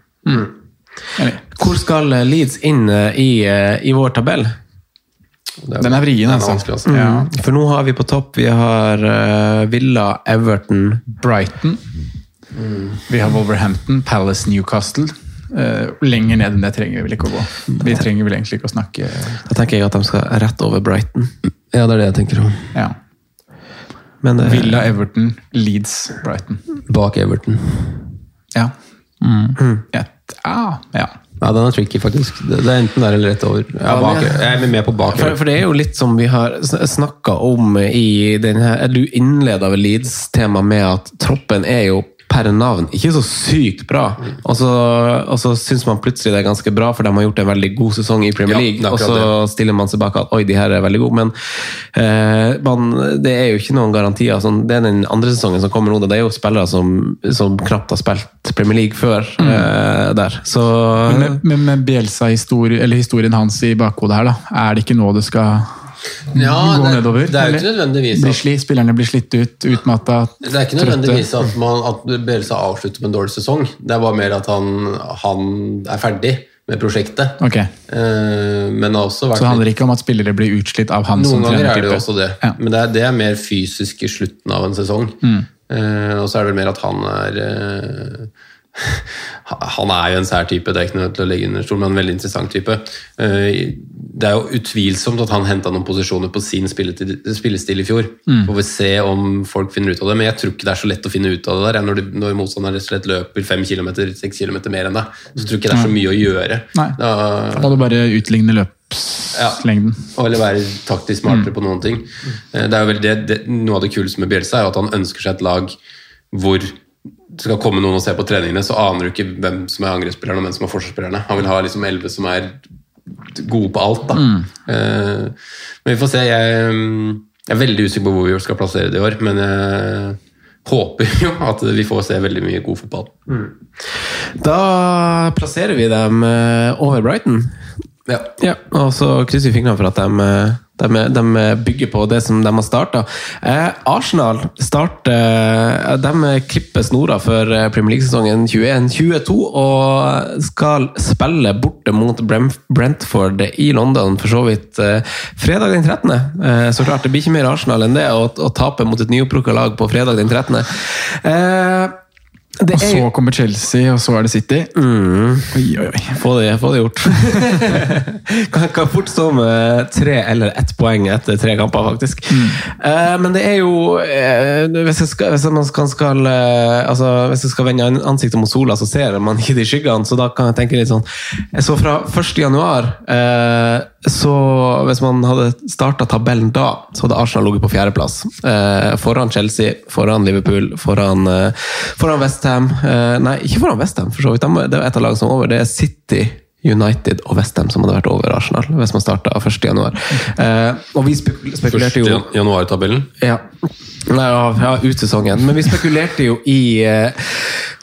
C: Hvor skal Leeds inn eh, i, eh, i vår tabell?
E: Er,
D: Den er vrien, altså.
E: altså.
D: Ja.
C: For nå har vi på topp Vi har eh, Villa, Everton
D: Brighton. Vi har Wolverhampton, Palace, Newcastle. Eh, lenger ned enn det trenger vi vel ikke å gå. Vi trenger vel egentlig ikke å snakke
C: Da tenker jeg at de skal rett over Brighton.
E: Ja, det er det jeg tenker om.
D: ja.
C: Men det,
D: Villa, Everton, Leeds, Brighton.
E: Bak Everton.
D: Ja. Mm. Ja. Ah, ja.
E: Ja, den er tricky, faktisk. Det er enten der eller rett over. Ja, bak, jeg er med på bak.
C: for, for det er jo litt som vi har snakka om i denne Du innleda vel Leeds-temaet med at troppen er jo per navn ikke så sykt bra. Og så, og så syns man plutselig det er ganske bra, for de har gjort en veldig god sesong i Premier League.
E: er
C: og så stiller man seg bak at oi, de her er veldig gode. Men eh, man, det er jo ikke noen garantier. Sånn, det er den andre sesongen som kommer nå. Det er jo spillere som, som knapt har spilt Premier League før eh, der. Så
D: Men med, med, med Bielsa-historien eller historien hans i bakhodet her, da, er det ikke nå det skal
E: Ja,
D: gå
E: det-
D: nedover?
E: det er jo ikke nødvendigvis
D: Blir
E: at-
D: sli, Spillerne blir slitt ut, utmatta,
E: Det er ikke nødvendigvis at, man, at Bielsa avslutter med en dårlig sesong. Det er bare mer at han, han er ferdig med prosjektet.
D: Ok,
E: Eh, men det
D: Så det handler ikke om at spillere blir utslitt av han som
E: Noen ganger er det jo også det,
D: Ja.
E: men det er, det er mer fysisk i slutten av en sesong.
D: Mm.
E: Eh, og så er det vel mer at han er eh, Han er jo en sær type, det er ikke noe til å legge under stol, men en veldig interessant type. Eh, det er jo utvilsomt at han henta noen posisjoner på sin spillestil i fjor.
D: Mm.
E: Får vi se om folk finner ut av det, men jeg tror ikke det er så lett å finne ut av det der. Når, du, når motstanderen rett og slett løper 5 km, 6 km mer enn deg, så tror jeg ikke det er så mye å gjøre.
D: Nei.
E: Da,
D: Da du bare utligne løpslengden.
E: Ja, eller være taktisk smartere på noen ting. Eh, Det er jo det, det, noe av det kuleste med Bjelsa er jo at han ønsker seg et lag hvor skal komme noen og se på treningene, så aner du ikke hvem som er angrepsspillerne og hvem som er forsvarsspillerne. Han vil ha liksom elleve som er gode på alt. da. Eh, men vi får se. Jeg, mm, jeg er veldig usikker på hvor vi skal plassere det i år, men jeg håper jo at vi får se veldig mye god fotball.
C: Da plasserer vi dem eh, over Brighton.
E: Ja.
C: Ja, og så krysser vi fingrene for at de, eh, de, de bygger på det som de har starta. Eh, Arsenal starter De klipper snora for eh, Premier League-sesongen 21-22 og skal spille borte mot Brentford i London, for så vidt eh, fredag den 13. Eh, så klart, det blir ikke mer Arsenal enn det å, å tape mot et nyopprukka lag på fredag den 13. Eh,
D: Og
C: er
D: så
C: jo-
D: kommer Chelsea, og så er det City. Oi, oi, oi.
C: få det, få det gjort. kan, kan fort stå med tre eller ett poeng etter tre kamper, faktisk. Eh, men det er jo uh, Hvis, jeg skal, hvis man skal, skal uh, altså, Hvis jeg skal vende ansiktet mot sola, så ser man ikke de skyggene. Så da kan jeg tenke litt sånn Jeg Så fra 1. januar eh, så Hvis man hadde starta tabellen da, så hadde Arsenal ligget på fjerdeplass. Eh, foran Chelsea, foran Liverpool, foran, eh, foran Westham eh, Nei, ikke foran Westham, for så vidt. Det er et av lagene som er over. Det er City United og Westham som hadde vært over Arsenal, hvis man starta 1.1. Eh, og vi spekulerte jo
E: Første januartabellen.
C: ja. Nei, ja, ja, ut. Men vi spekulerte jo i eh,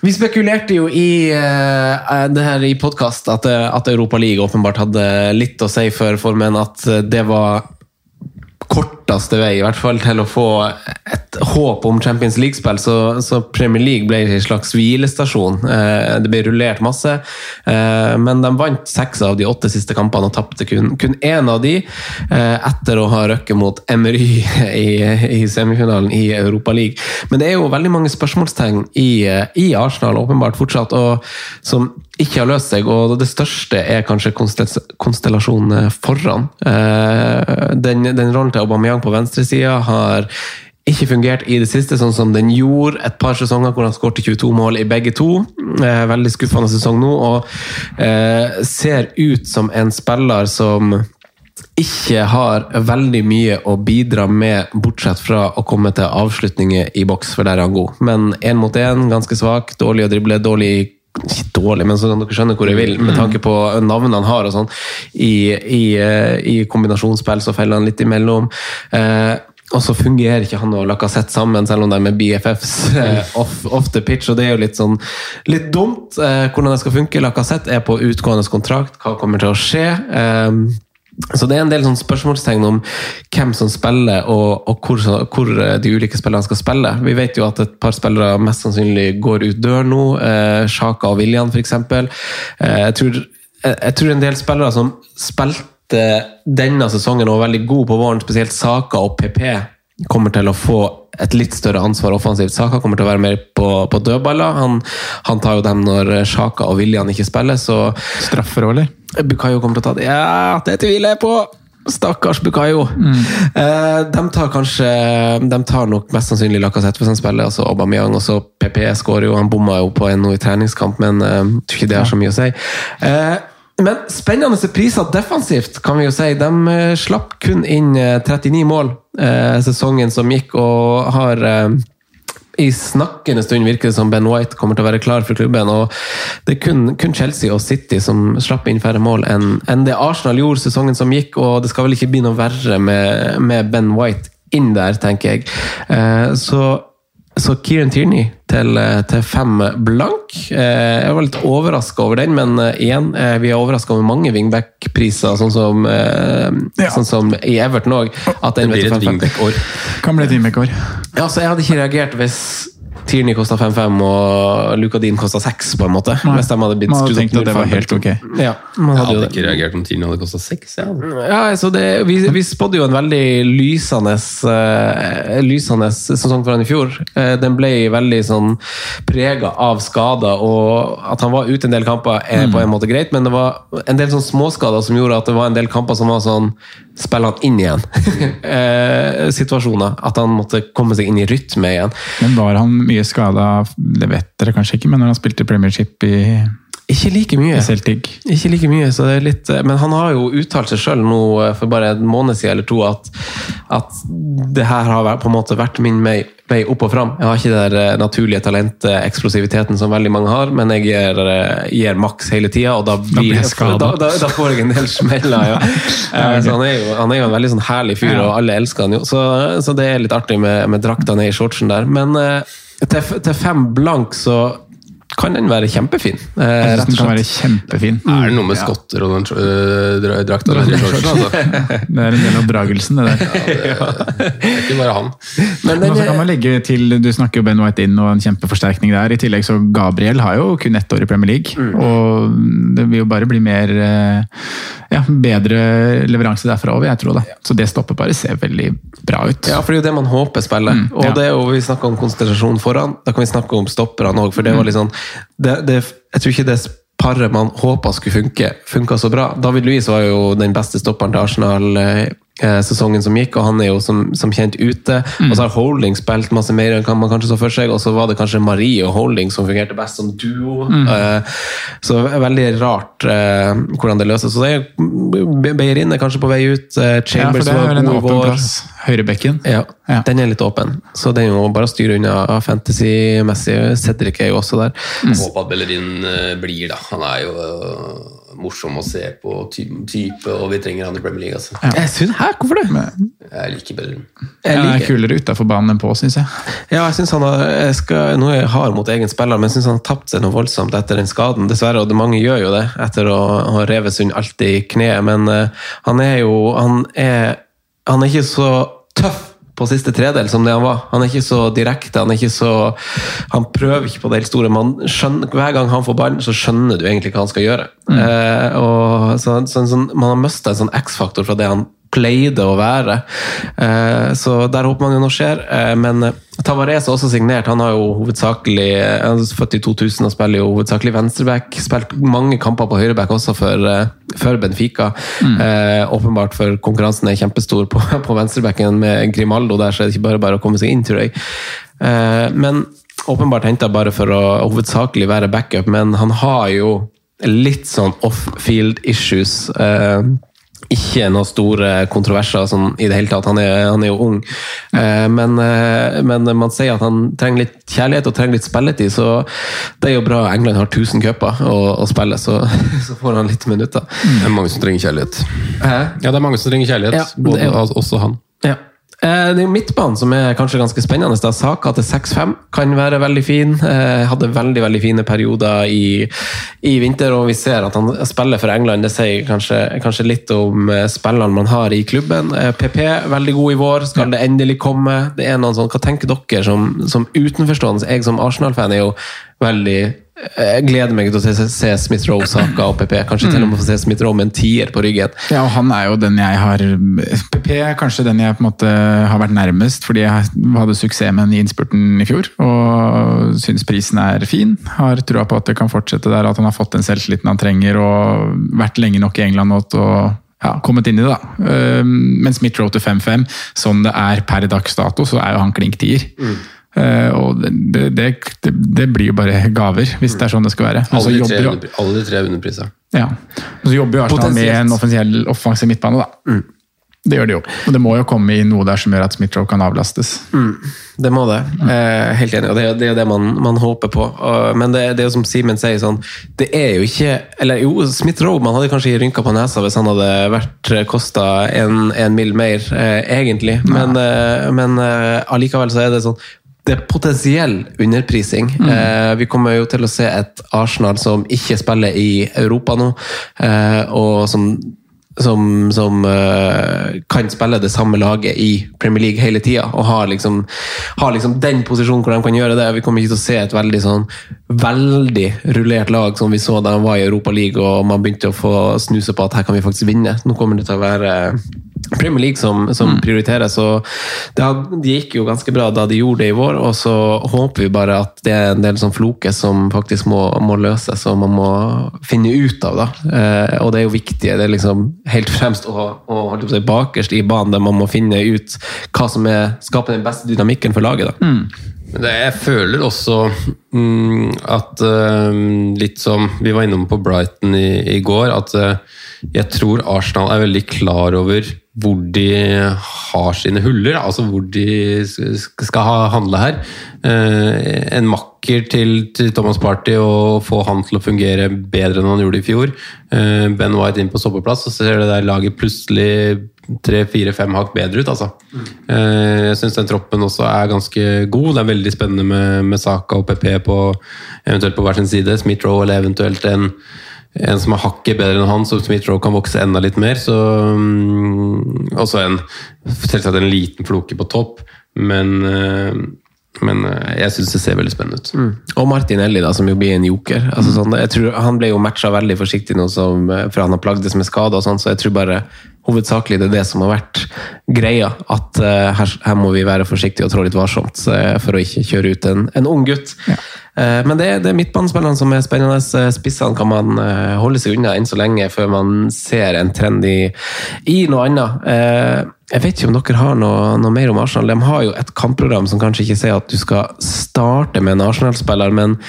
C: Vi spekulerte jo i uh, det her i podkast at, eh, at League åpenbart hadde litt å si for formen, at det var korteste vei, i hvert fall til å få et håp om Champions League-spill. Så, så Premier League ble en slags hvilestasjon. Eh, det ble rullert masse, eh, men de vant seks av de åtte siste kampene og tapte kun, kun én av de, eh, etter å ha røkket mot Emery i, i semifinalen i Europa League. Men det er jo veldig mange spørsmålstegn i, i Arsenal, åpenbart fortsatt, og som ikke har løst seg, og det største er kanskje konstel- konstellasjonen foran. Den, den rollen til Aubameyang på venstresida har ikke fungert i det siste, sånn som den gjorde et par sesonger hvor han skåret 22 mål i begge to. Eh, Veldig skuffende sesong nå, og eh, ser ut som en spiller som ikke har veldig mye å bidra med, bortsett fra å komme til avslutninger i boks, for der er han god. Men én mot én, ganske svak, dårlig å drible, dårlig ikke dårlig, men så kan dere skjønne hvor jeg vil, med tanke på navnene han har og sånn. I, i, eh, i kombinasjonsspill så feller han litt imellom. Eh, og så fungerer ikke han og Lacassette sammen, selv om de er BFFs eh, off, off the pitch. og Det er jo litt sånn litt dumt eh, hvordan det skal funke. Lacassette er på utgående kontrakt. Hva kommer til å skje? Eh, så det er en del sånn spørsmålstegn om hvem som spiller, og, og hvor, hvor de ulike spillerne skal spille. Vi vet jo at et par spillere mest sannsynlig går ut dør nå. Eh, Sjaka og William, f.eks. Eh, jeg, tror, jeg, jeg tror en del spillere som spilte denne sesongen og var veldig god på våren, spesielt Saka og PP, kommer til å få et litt større ansvar offensivt. Saka kommer til å være mer på, på dødballer. Han, han tar jo dem når Sjaka og William ikke spiller, så
D: Straffer òg, eller?
C: Bukayo kommer til å ta det. Ja, det tviler jeg på! Stakkars Bukayo. Eh, de tar kanskje De tar nok mest sannsynlig Lacassette hvis han spiller, altså Aubameyang. Og så PP skårer jo, han bomma jo på en nå i treningskamp, men uh, tror ikke det har så mye å si. Eh, men spennende priser defensivt, kan vi jo si. De eh, slapp kun inn eh, 39 mål eh, sesongen som gikk, og har eh, i snakkende stund virker det som Ben White kommer til å være klar for klubben. og Det er kun, kun Chelsea og City som slapp inn færre mål enn en det Arsenal gjorde sesongen som gikk. og Det skal vel ikke bli noe verre med, med Ben White inn der, tenker jeg. Eh, så, så Kieran Tierney til, eh, til fem blank. Eh, jeg var litt overraska over den, men eh, igjen, vi er overraska over mange wingback-priser, sånn som, eh, sånn som i Everton òg.
E: Det blir et wingback-år.
D: Kan bli et wingback-år.
C: Ja, så jeg hadde ikke reagert hvis Tierney kosta 5-5 og Luca Dean kosta 6, på en måte.
D: Nei.
C: Hvis de hadde blitt
D: Man hadde tenkt at det var helt ok.
C: Ja, man
E: Jeg
C: hadde jo
E: hadde
C: det.
E: ikke reagert om Tierney hadde kosta 6. Ja.
C: Ja, altså det, vi, vi spådde jo en veldig lysende, uh, lysende sesong for han i fjor. Uh, den ble veldig sånn prega av skader, og at han var ute en del kamper er på en måte greit, men det var en del sånn småskader som gjorde at det var en del kamper som var sånn Spiller han inn igjen? uh, situasjoner. At han måtte komme seg inn i rytme igjen.
D: Men var han mye skada, det vet dere kanskje ikke, men når han spilte premiership i,
C: Ikke like mye.
D: Celtic
C: Ikke like mye, så det er litt Men han har jo uttalt seg sjøl nå eh, for bare en måned siden eller to at, at det her har på en måte vært min vei, vei opp og fram. Jeg har ikke det der eh, naturlige talentet, eksplosiviteten som veldig mange har, men jeg gir, eh, gir maks hele tida, og da blir,
D: blir jeg
C: da, da, da får jeg en del smeller. Ja. Eh, så han, er jo, han er jo en veldig sånn herlig fyr, og alle elsker han jo. Så, så det er litt artig med, med drakta ned i shortsen der. Men eh, til, til fem blank så kan den være kjempefin. eh,
D: Jeg
C: rett
D: synes
C: og
D: den kan være kjempefin.
E: Er det noe med skotter og den uh, drakta der i? Altså.
D: Det er en del av dragelsen, det der.
E: Det er ikke bare han.
C: Men den
D: så kan man legge til, Du snakker jo Ben White inn og en kjempeforsterkning der. I tillegg så Gabriel har jo kun ett år i Premier League.
C: Mm.
D: Og det vil jo bare bli mer eh, ja, bedre leveranse derfra òg, vil jeg tro. da. Så det stoppeparet ser veldig bra ut.
C: ja, for det er jo det man håper spiller.
D: Mm,
C: og det er jo, Vi snakker om konsentrasjon foran, da kan vi snakke om stopperne òg. For det
D: Mm.
C: var litt sånn det, det, Jeg tror ikke det paret man håpa skulle funke, funka så bra. David Louise var jo den beste stopperen til Arsenal eh, sesongen som gikk, og han er jo som, som kjent ute.
D: Mm.
C: Og så har Holding spilt masse mer enn man kanskje så for seg, og så var det kanskje Marie og Holding som fungerte best som duo.
D: Mm.
C: Uh, så veldig rart uh, hvordan det løses. Så det er Beirin er kanskje på vei ut. eh,
D: Ja, for
C: Chambers
D: det er vel en åpen plass. Høyrebekken.
C: Ja,
D: Ja.
C: den er litt åpen. Så er jo bare styre unna fantasy-messig. Cedric er jo også der.
E: Jeg håper at Bellerin blir, da. Han er jo morsom å se på ty type, og vi trenger han i Premier League. Altså.
C: Jeg synes, Hæ, hvorfor det?
E: Jeg liker Bellerin.
C: Jeg
D: Han er
C: liker-
D: kulere utafor banen enn på, syns jeg.
C: Ja, jeg synes han har, jeg skal, Nå er jeg hard mot egen spiller, men jeg syns han har tapt seg noe voldsomt etter den skaden. Dessverre, og det, mange gjør jo det etter å ha revet sund alt i kneet. Men uh, han er jo han er, han er ikke så tøff på siste tredel som det han var. Han er ikke så direkte. Han er ikke så Han prøver ikke på det helt store. Man skjønner, hver gang han får ballen, så skjønner du egentlig hva han skal gjøre. Eh, og så, så, så, Man har mista en sånn X-faktor fra det han pleide å være. Eh, så der håper man jo noe skjer. Eh, men eh, Tavares er også signert. Han har jo hovedsakelig Han er født i 2000 og spiller jo hovedsakelig venstreback. Spilt mange kamper på høyreback også for, for Benfica. Eh, åpenbart for konkurransen er kjempestor på, på venstrebacken med Grimaldo der, så er det ikke bare bare å komme seg inn, tror jeg. Eh, men åpenbart henta bare for å hovedsakelig være backup, men han har jo litt sånn off-field issues. Eh, ikke noen store kontroverser sånn, i det hele tatt. Han er, han er jo ung. Eh, men, eh, men man sier at han trenger litt kjærlighet og trenger litt spilletid, så det er jo bra England har 1000 cuper å, å spille, så, så får han litt minutter.
E: Det er mange som trenger kjærlighet.
C: Hæ?
E: Ja, det er mange som trenger kjærlighet.
C: Ja,
E: både,
C: er
E: også han.
C: Ja. Eh, Det er jo midtbanen som er kanskje ganske spennende. Da. Saka til 6-5 kan være veldig fin. Eh, Hadde veldig veldig fine perioder i, i vinter, og vi ser at han spiller for England. Det sier kanskje, kanskje litt om spillene man har i klubben. Eh, PP, veldig god i vår. Skal det endelig komme? Det er noen sånn, Hva tenker dere som, som utenforstående? Jeg som Arsenal-fan er jo veldig jeg gleder meg til å se, Smith Rowe, Saka og PP. Kanskje til og med få se Smith Rowe med en tier på ryggen.
D: Ja, og han er jo den jeg har PP er kanskje den jeg på en måte har vært nærmest, fordi jeg hadde suksess med den i innspurten i fjor. Og syns prisen er fin. Har trua på at det kan fortsette der, at han har fått den selvtilliten han trenger og vært lenge nok i England nå til å ja, kommet inn i det, da. Um, Men Smith Rowe til 5-5, sånn det er per dags dato, så er jo han klink tier. Uh, og det, det, det, det blir jo bare gaver, hvis det er sånn det skal være.
E: Alle de tre,
D: jobber jo-
E: alle de tre er underprisa.
D: ja. Og så jobber jo Arsenal med en offensiell, offensiv midtbane, da. Det gjør det jo. Og det må jo komme i noe der som gjør at Smith-Roe kan avlastes.
C: Det må det. Eh, helt enig, og det, er- det er jo det man, man håper på. Og, men det, det er jo som Simen sier, sånn, det er jo ikke Eller jo, Smith-Roe man hadde kanskje rynka på nesa hvis han hadde vært kosta en, en mil mer, eh, egentlig. Men, eh, men eh, allikevel så er det sånn det er potensiell underprising. Eh, vi kommer jo til å se et Arsenal som ikke spiller i Europa nå, eh, og som som, som eh, kan spille det samme laget i Premier League hele tida, og har liksom, har liksom den posisjonen hvor de kan gjøre det. Vi kommer ikke til å se et veldig sånn veldig rullert lag som vi så da de var i Europa League og man begynte å få snuse på at her kan vi faktisk vinne. Nå kommer det til å være Premier League som, som prioriteres, og det, har, det gikk jo ganske bra da de gjorde det i vår, og så håper vi bare at det er en del sånn floker som faktisk må, må løses, og man må finne ut av. da. Eh, og det er jo viktig, det er liksom helt fremst å, å holde på si, bakerst i banen, der man må finne ut hva som er, skaper den beste dynamikken for laget. da.
E: Men det, jeg føler også mm, at uh, litt som vi var innom på Brighton i, i går, at uh, jeg tror Arsenal er veldig klar over hvor de har sine huller, altså hvor de skal handle her. Eh, en makker til, Thomas Party og få han til å fungere bedre enn han gjorde i fjor. Eh, ben White inn på stoppeplass, så ser det der laget plutselig tre, fire, fem hakk bedre ut, altså. Eh, Jeg syns den troppen også er ganske god. Det er veldig spennende med, med Saka og PP på, eventuelt på hver sin side. Smith-Roe eller eventuelt en, en som er hakket bedre enn han, så Smith-Roe kan vokse enda litt mer. Så og så en selvsagt en liten floke på topp, men, eh, men eh, jeg syns det ser veldig spennende ut.
C: Og Martinelli, da, som jo blir en joker. Altså, sånn, jeg tror, han ble jo matcha veldig forsiktig nå, som, for han har plagdes med skader, og sånn, så jeg tror bare hovedsakelig det er det som har vært greia. At uh, her, her må vi være forsiktige og trå litt varsomt eh, for å ikke kjøre ut en, en ung gutt. Eh, men det, det er midtbanespillerne som er spennende. Eh, Spissene kan man eh, holde seg unna enn så lenge, før man ser en trend i, i noe annet. Eh, jeg vet ikke om dere har noe, noe mer om Arsenal. De har jo et kampprogram som kanskje ikke sier at du skal starte med en Arsenal-spiller, men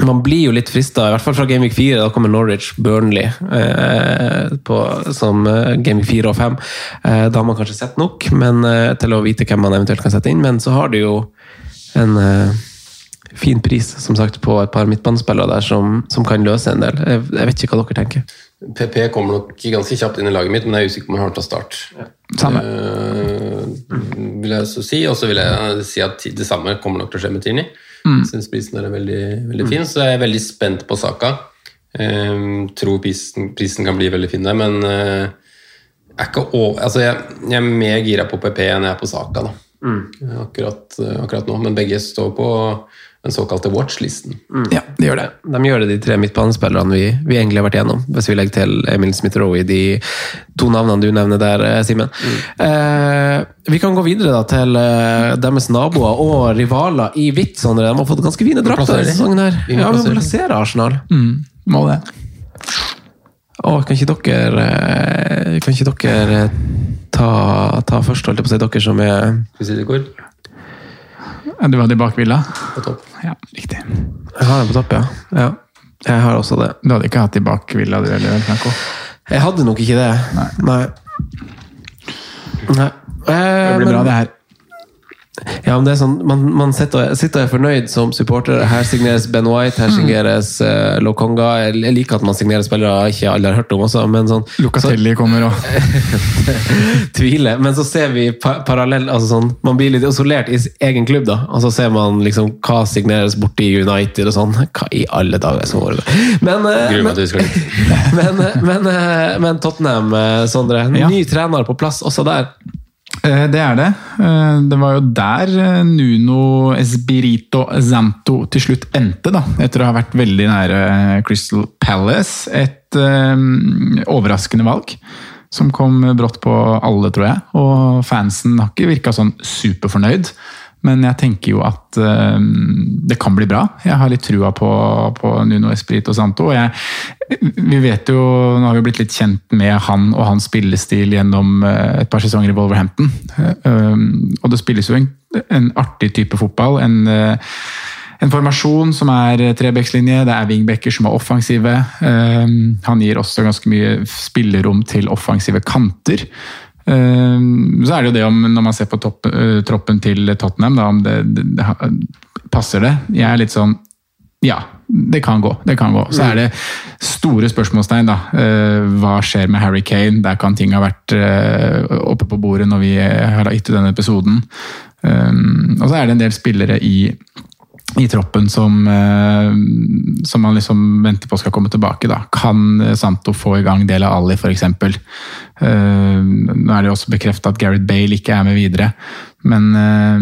C: man blir jo litt frista, i hvert fall fra Gameweek 4. Da kommer Norwich, Burnley eh, på, som eh, Gameweek 4 og 5. Eh, da har man kanskje sett nok men, eh, til å vite hvem man eventuelt kan sette inn, men så har du jo en, eh, fin pris, som sagt, på et par midtbanespillere der som, som kan løse en del. Jeg, jeg vet ikke hva dere tenker.
E: PP kommer nok ganske kjapt inn i laget mitt, men jeg er usikker på om han har til start.
D: Samme.
E: Uh, vil jeg så si, Og så vil jeg si at det samme kommer nok til å skje med Tini.
D: Mm.
E: Syns prisen er veldig, veldig fin, så jeg er veldig spent på saka. Uh, tror prisen, prisen kan bli veldig fin der, men eh, er ikke over, altså jeg, jeg er mer gira på PP enn jeg er på saka da. Akkurat, akkurat nå, men begge står på den såkalte watchlisten.
D: Ja, de gjør det.
C: De gjør det, de tre midtbanespillerne vi, vi egentlig har vært igjennom. Hvis vi legger til Emil Smith-Roe i de to navnene du nevner der, Simen. Simen. Eh, vi kan gå videre da til eh, deres naboer og rivaler i hvitt. Sondre. De har fått ganske fine drakter denne sesongen. her. Ja, vi må
E: plassere
C: Arsenal.
D: Mm, må det.
C: Å, kan ikke dere eh, Kan ikke dere eh, ta, ta først, holdt jeg på å si, dere som er
E: Skal vi si det går
D: Ja, Du hadde i bakvilla?
E: på topp.
D: Ja, riktig.
C: Jeg har den på topp, ja. ja. Jeg har også det.
D: Du hadde ikke hatt i bakvilla, du heller, Franco?
C: Jeg hadde nok ikke det. Nei. Nei. Eh,
D: Det blir
C: men-
D: bra, det her.
C: Ja, men det er sånn, Man, man sitter, og- sitter er fornøyd som supporter. Her signeres Ben White, her signeres uh, Lokonga. Jeg liker at man signerer spillere ikke alle har hørt om også, men sånn så,
D: kommer og
C: tviler. Men så ser vi pa parallell altså sånn, Man blir litt isolert i egen klubb, da. Og så ser man liksom hva signeres borti United og sånn. Hva i alle dager som foregår? Men,
E: uh,
C: men, men, eh, men, eh, men Tottenham, eh, Sondre.
D: Ja.
C: Ny trener på plass også der.
D: Eh, Det er det. Eh, Det var jo der eh, Nuno Espirito Zanto til slutt endte, da. Etter å ha vært veldig nære Crystal Palace. Et um, overraskende valg. Som kom brått på alle, tror jeg. Og fansen har ikke virka sånn superfornøyd. Men jeg tenker jo at eh, det kan bli bra. Jeg har litt trua på, på Nuno Espirito Santo. Og jeg, vi vet jo, nå har vi blitt litt kjent med han og hans spillestil gjennom eh, et par sesonger i Wolverhampton. Eh, um, og det spilles jo en, en artig type fotball. En, eh, en formasjon som er trebekslinje, det er wingbacker som er offensive. Eh, han gir også ganske mye spillerom til offensive kanter. Eh, Så er det jo det om, når man ser på topp, eh, troppen til Tottenham, da, om det, det, det passer det. Jeg er litt sånn ja, det kan gå. det kan gå. Så er det store spørsmålstegn. da. Eh, Hva skjer med Harry Kane? Der kan ting ha vært eh, oppe på bordet når vi har gitt ut denne episoden. Um, Og så er det en del spillere i, i troppen som, eh, som man liksom venter på skal komme tilbake. da. Kan eh, Santo få i gang Dela Ali, f.eks.? Uh, nå er det jo også bekrefta at Gareth Bale ikke er med videre. Men eh,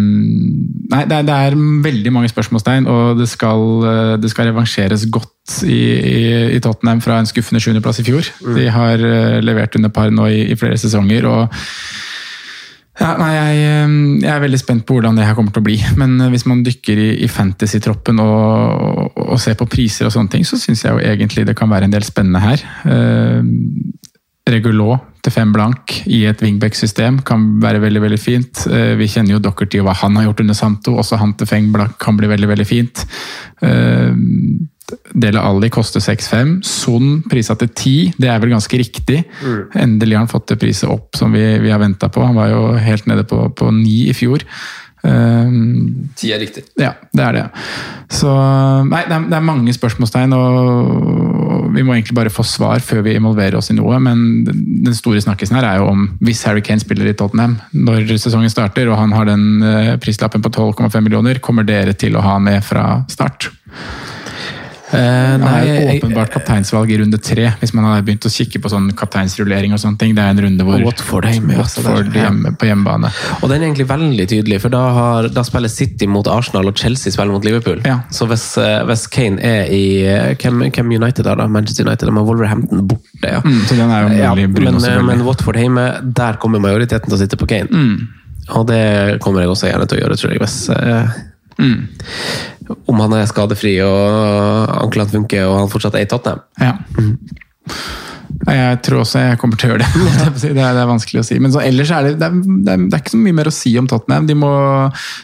D: Nei, det er, det er veldig mange spørsmålstegn, og det skal, eh, det skal revansjeres godt i, i, i Tottenham fra en skuffende sjuendeplass i fjor. De har eh, levert under par nå i, i flere sesonger. og ja, nei, jeg, eh, jeg er veldig spent på hvordan det her kommer til å bli. Men eh, hvis man dykker i, i fantasy-troppen og, og, og ser på priser og sånne ting, så syns jeg jo egentlig det kan være en del spennende her. Eh, Regulot til fem blank i et wingback-system kan være veldig veldig fint. Eh, Vi kjenner jo Dockerty og hva han har gjort under Santo. Også han til fem blank kan bli veldig veldig fint. Eh, Dele Alli koster 6-5. Son prisa til 10, det er vel ganske riktig. Endelig har han fått det priset opp som vi, vi har venta på. Han var jo helt nede på, på 9 i fjor. Um,
E: Ti er riktig.
D: ja, det er det. Så Nei, det er, det er mange spørsmålstegn, og vi må egentlig bare få svar før vi involverer oss i noe. Men den store snakkisen her er jo om hvis Harry Kane spiller i Tottenham når sesongen starter, og han har den eh, prislappen på 12,5 millioner, kommer dere til å ha med fra start?
C: Eh, nei,
D: det
C: er
D: åpenbart kapteinsvalg i runde tre, hvis man har begynt å kikke på sånn kapteinsrullering og sånne ting. Det er en runde hvor
C: Watford er hjemme, altså.
D: Watford hjemme på hjemmebane.
C: Og den er egentlig veldig tydelig, for da, har, da spiller City mot Arsenal og Chelsea spiller mot Liverpool.
D: Ja.
C: Så hvis, eh, hvis Kane er i eh, hvem, hvem United har da? Manchester United? De har Wolverhampton borte, ja.
D: Mm, så den er jo mulig ja,
C: men,
D: også,
C: eh, men Watford hjemme, der kommer majoriteten til å sitte på Kane.
D: Mm.
C: Og det kommer jeg også gjerne til å gjøre, tror jeg. Hvis,
D: Mm.
C: Om han er skadefri og anklene funker og han fortsatt er i Tottenham.
D: Ja. Mm. Jeg tror også jeg kommer til å gjøre det. Det er, det er vanskelig å si. Men så ellers er det, det, er, det, er, ikke så mye mer å si om Tottenham. De må,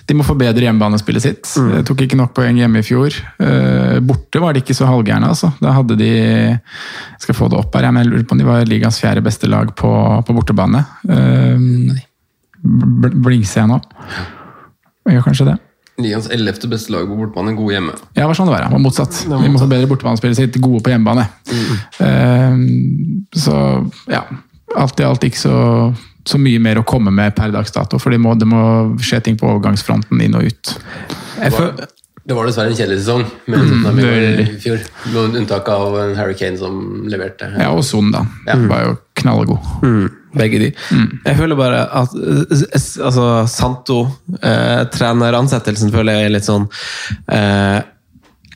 D: de må forbedre hjemmebanespillet sitt. De tok ikke nok poeng hjemme i fjor. Eh, borte var de ikke så halvgærne, altså. Da hadde de Jeg skal få det opp her, men jeg lurer på om de var ligas fjerde beste lag på, på bortebane. Uh, blingser jeg nå? Gjør kanskje det.
E: Ligaens ellevte beste lag på bortebane, gode hjemme.
D: Ja, var sånn det var. Det var motsatt. Vi måtte bedre bortebanespillere sitt, gode på hjemmebane. Eh, så ja, alt i alt ikke så, så mye mer å komme med per dags dato. For det må, det må skje ting på overgangsfronten inn og ut.
E: Det var, det var dessverre en kjedelig sesong med mm, i i fjor. Med unntak av en Harry Kane som leverte.
D: Ja, og Son, da. Var jo knallgod.
C: Mm, begge de. Jeg føler bare at eh, altså, Santo, eh, treneransettelsen, føler jeg er litt sånn eh,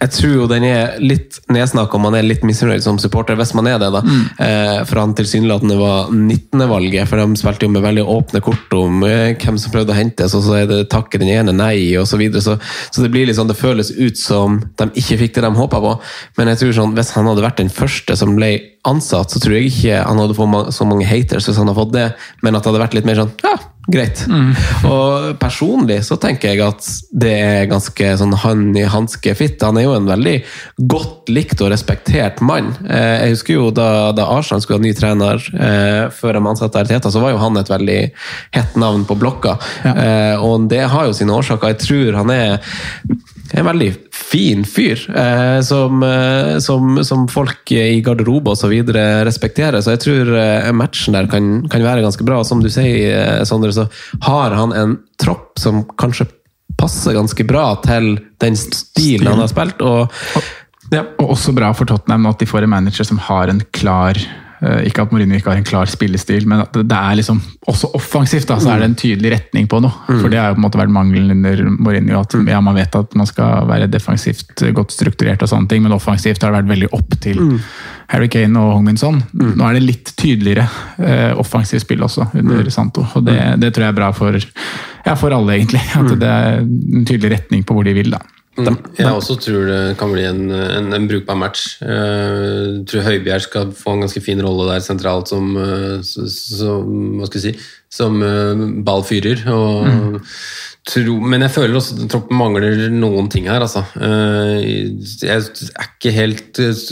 C: Jeg tror jo den er litt nedsnakka om man er litt misfornøyd som supporter, hvis man er det. da. Eh, for han tilsynelatende var 19.-valget, for de spilte jo med veldig åpne kort om eh, hvem som prøvde å hentes, og så er det takke den ene nei, og så videre. Så, så det blir litt sånn, det føles ut som de ikke fikk det de håpa på. Men jeg tror sånn, hvis han hadde vært den første som ble ansatt, så tror jeg ikke han hadde fått så mange haters hvis han hadde fått det, men at det hadde vært litt mer sånn ja, greit. Og personlig så tenker jeg at det er ganske sånn han i hanske fitt. Han er jo en veldig godt likt og respektert mann. Eh, Jeg husker jo da, da Arsenal skulle ha ny trener eh, før de ansatte Arteta, så var jo han et veldig hett navn på blokka. Eh, og det har jo sine årsaker. Jeg tror han er en veldig fin fyr, eh, som, eh, som, som folk i garderobe videre respekterer. Så jeg tror eh, matchen der kan, kan være ganske bra. Og som du sier, eh, Sondre, så har han en tropp som kanskje passer ganske bra til den stilen han har spilt. Og
D: Ja, og også bra for Tottenham at de får en manager som har en klar Ikke at Mourinho ikke har en klar spillestil, men at det er liksom også offensivt. da, Så er det en tydelig retning på noe. For det har jo på en måte vært mangelen under Mourinho. At ja, man vet at man skal være defensivt godt strukturert, og sånne ting, men offensivt har det vært veldig opp til Harry Kane og Hongminson. Mm. Nå er det litt tydeligere eh, offensivt spill også under Santo. og det, det tror jeg er bra for, ja, for alle, egentlig. At det er en tydelig retning på hvor de vil. da.
E: Mm. Jeg også tror det kan bli en, en, en brukbar match. Jeg tror Høibjerg skal få en ganske fin rolle der sentralt som, eh, som hva skal jeg si, som eh, ballfyrer. Og tro, men jeg føler også at troppen mangler noen ting her, altså. Eh, Jeg er ikke helt eh,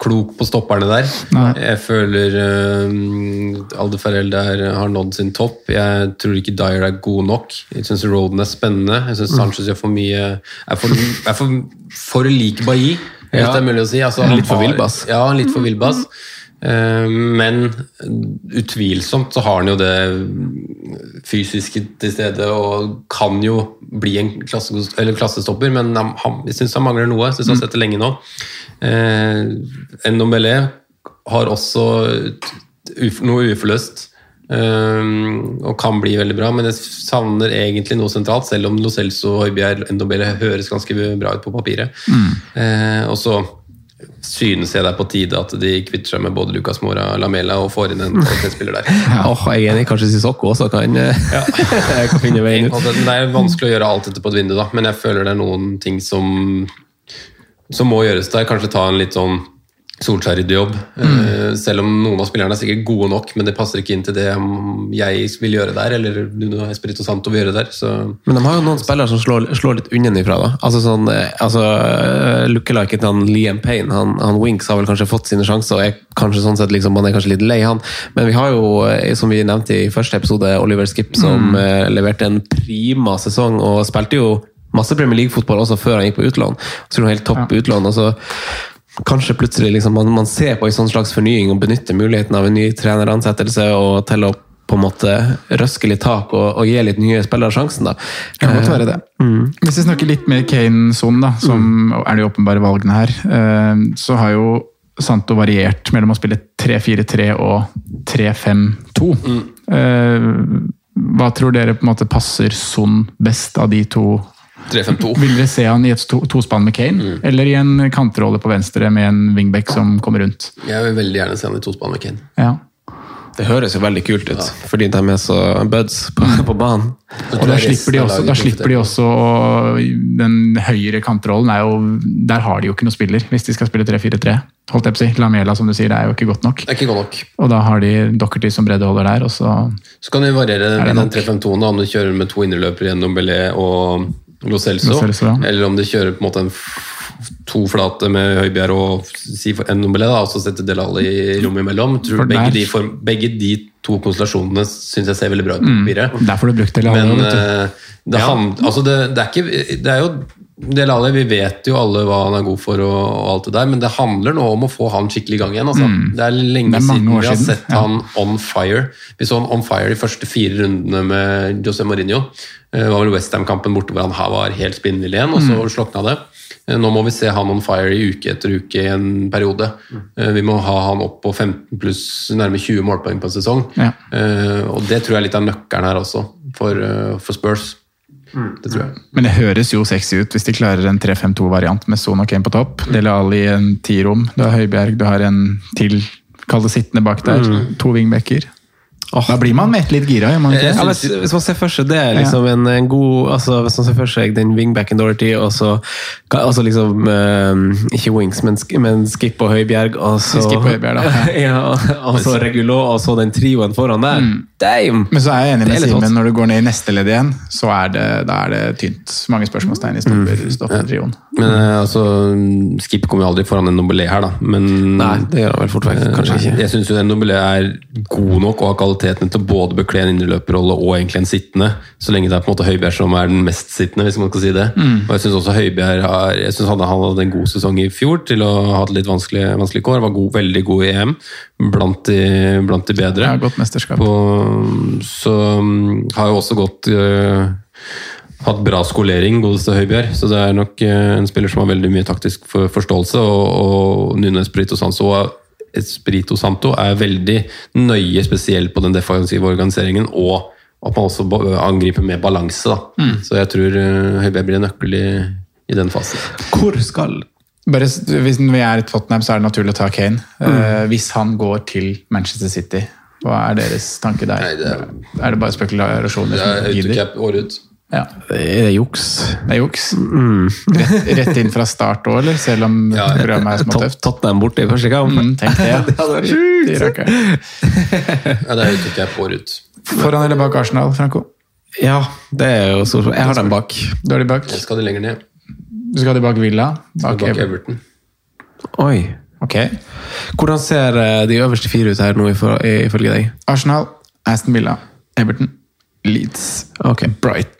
E: klok på stopperne der.
D: Nei.
E: Jeg føler uh, Alde Farrell der har nådd sin topp. Jeg tror ikke Dyer er god nok. Jeg syns Roden er spennende. Jeg syns Sanchez gjør for mye Er for, er for, for lik Bailly, hvis
C: Ja.
E: det er mulig å si. Altså,
C: Litt for villbass.
E: Ja, litt for villbass. Eh, men utvilsomt så har han jo det fysiske til stede og kan jo bli en klasse, eller klassestopper, men jeg syns han mangler noe. Jeg synes han har sett det lenge nå. Eh, Ndombele har også noe uforløst. eh, og kan bli veldig bra, men jeg savner egentlig noe sentralt, selv om Lo Celso og Høibjerg Ndombele høres ganske bra ut på papiret. Eh, og så synes jeg det er på tide at de kvitter seg med både Lucas Mora Lamela og får inn en kvalitetsspiller der.
C: åh, jeg er enig, kanskje Sissoko også kan, ja. kan finne veien ut.
E: Det, det er vanskelig å gjøre alt dette på et vindu, da, men jeg føler det er noen ting som, som må gjøres der. Kanskje ta en litt sånn Solskjær-ryddig jobb. Eh, selv om noen av spillerne er sikkert gode nok, men det passer ikke inn til det jeg vil gjøre der, eller Nuno Espirito Santo vil gjøre der. Så
C: Men de har jo noen spillere som slår, slår litt unnafra. da. Altså sånn, eh, altså, eh, Lookaliken til Liam Payne, han, han Winks har vel kanskje fått sine sjanser, og er kanskje sånn sett liksom, man er kanskje litt lei han. Men vi har jo, som vi nevnte i første episode, Oliver Skip, som eh, leverte en prima sesong, og spilte jo masse Premier League-fotball også før han gikk på utlån. Så det var helt topp utlån. og så Kanskje plutselig liksom, man, man ser på en sånn slags fornying og benytter muligheten av en ny treneransettelse og til å på en måte røske litt tak og, og gi litt nye spillere sjansen. da.
D: Kan godt være det. Hvis vi snakker litt mer Kane-son, da, som er de åpenbare valgene her, eh, så har jo Santo variert mellom å spille 3-4-3 og 3-5-2. Mm. Hva tror dere på en måte passer Son best av de to?
E: 3-5-2.
D: Vil dere se han i et to- tospann med Kane, eller i en kantrolle på venstre med en wingback som kommer rundt?
E: Jeg vil veldig gjerne se han i tospann med Kane.
D: Ja.
C: Det høres jo veldig kult ut, fordi de er så buds på, på banen.
D: Og da slipper de også, da slipper de også Den høyere kantrollen er jo Der har de jo ikke noen spiller, hvis de skal spille 3-4-3. Holdt jeg på å si. Lamela, som du sier, det er jo ikke godt nok.
E: Det er ikke godt nok.
D: Og da har de Dockerty som breddeholder der, og så
E: Så kan vi variere
D: Er
E: den 3-5-2-en, om du kjører med to innerløpere gjennom Belé og Lo Celso,
D: Lo Celso, ja.
E: eller om de kjører på en måte en to flate med Høibjerg og si en da, og så sette Delali i rommet imellom. Tror begge, de form, begge de to konstellasjonene syns jeg ser veldig bra ut på
D: Mm.
E: papiret.
D: Der får du brukt det.
E: Men
D: vet du.
E: eh, hand, altså det, det er ikke Det er jo Delali, vi vet jo alle hva han er god for og, og alt det der, men det handler nå om å få han skikkelig i gang igjen. Altså.
D: Mm.
E: Det er lenge
D: Det er
E: siden vi har
D: siden,
E: sett
D: ja.
E: han on fire. Vi så han on fire de første fire rundene med José Mourinho. Eh, Det var vel Westham-kampen borte hvor han her var helt spinnvill igjen, og så
D: Mm.
E: slokna det. Eh, Nå må vi se han on fire i uke etter uke i en periode. Mm. Vi må ha han opp på 15 pluss nærme 20 målpoeng på en sesong.
D: Ja.
E: Eh, Og det tror jeg er litt av nøkkelen her også, for, eh, for Spurs. Det tror jeg.
D: Men det høres jo sexy ut hvis de klarer en 3-5-2-variant med Son og Kane på topp. Dele Ali i en tirom. Du har Høibjerg, du har en til Kall det sittende bak der. To wingbacker. Da blir man med litt gira, man ikke
C: Ja, hvis, hvis man ser for seg det, liksom en, en god altså Hvis man ser for seg den wingbacken Dorothy, og så altså liksom eh, Ikke wings, men, men Skip og Høibjerg, og så
D: Skip og Høibjerg, da.
C: ja, og så Regulot, og så den trioen foran der. Damn!
D: Men så er jeg enig med Simen, når du går ned i neste ledd igjen, så er det, da er det tynt. Mange spørsmålstegn i stopper, Mm.
E: Men eh, altså, Skip kommer jo aldri foran en Nobelé her, da. Men
C: Nei, det gjør han vel fort vekk. Kanskje
E: Eh,
C: ikke.
E: Jeg syns Nobelé er god nok og har kvaliteten til å både bekle en indreløperrolle og egentlig en sittende, så lenge det er på en måte Høibjerg som er den mest sittende, hvis man kan si det.
D: Mm.
E: Og jeg syns også Høibjerg har, jeg synes han, han hadde en god sesong i fjor til å ha hatt litt vanskelig, vanskelig kår. Var god, veldig god i EM, blant de, blant de bedre.
D: Ja, godt mesterskap.
E: På, så um, har jo også gått øh, hatt bra skolering, godeste Høibjerg. Så det er nok øh, en spiller som har veldig mye taktisk forståelse. Og, og Nuno Espirito Santo, Espirito Santo er veldig nøye, spesielt på den defensive organiseringen. Og at man også angriper med balanse. Da. Så jeg tror øh, Høibjerg blir en nøkkel i, i den fasen.
C: Hvor skal
D: Bare, hvis vi er i Tottenham, så er det naturlig å ta Kane. Eh, hvis han går til Manchester City, hva er deres tanke der?
E: Nei, det
D: er,
E: er-
D: det bare spekulasjoner?
E: Det er autocap ut.
D: Ja,
C: Er det juks?
D: det er juks. Rett, rett inn fra start òg, eller? Selv om
E: Ja,
D: programmet er
C: Tot-
D: småtøft?
C: Tottenham borte i første kamp?
D: Mm, tenk det. ja.
C: Det hadde vært sjukt!
D: De.
E: Ja, det er jeg året ut.
D: Foran eller bak Arsenal, Franco?
C: Ja, det er jo stort. Jeg har dem bak.
D: Du har de bak.
E: Jeg skal de lenger ned.
D: Du skal de bak Villa? Bak,
E: Bak
D: Everton.
E: Everton.
C: Oi.
D: Ok.
C: Hvordan ser eh, de øverste fire ut her nå, ifølge deg?
D: Arsenal, Aston Villa, Everton, Leeds,
C: Ok.
D: Bright.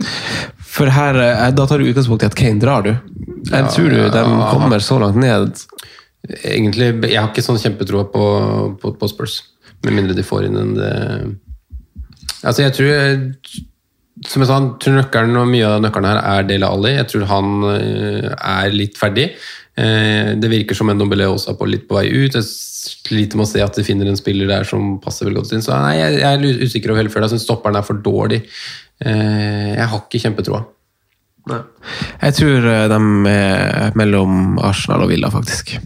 C: For her, eh, Da tar du utgangspunkt i at Kane drar, du. Jeg tror du de kommer så langt ned.
E: Egentlig, Jeg har ikke sånn kjempetroa på, på, på Spurs, med mindre de får inn en det Altså, jeg tror Som jeg sa, tror nøkkelen og mye av nøkkelen her er Dele Alli. Jeg tror han eh, er litt ferdig. Eh, Det virker som en Ndombele også er på litt på vei ut. Jeg sliter med å se at de finner en spiller der som passer vel godt inn. Så nei, jeg jeg er usikker over følelsen. Jeg syns stopperen er for dårlig. Eh, Jeg har ikke kjempetroa.
C: Jeg tror eh, de er mellom Arsenal og Villa, faktisk.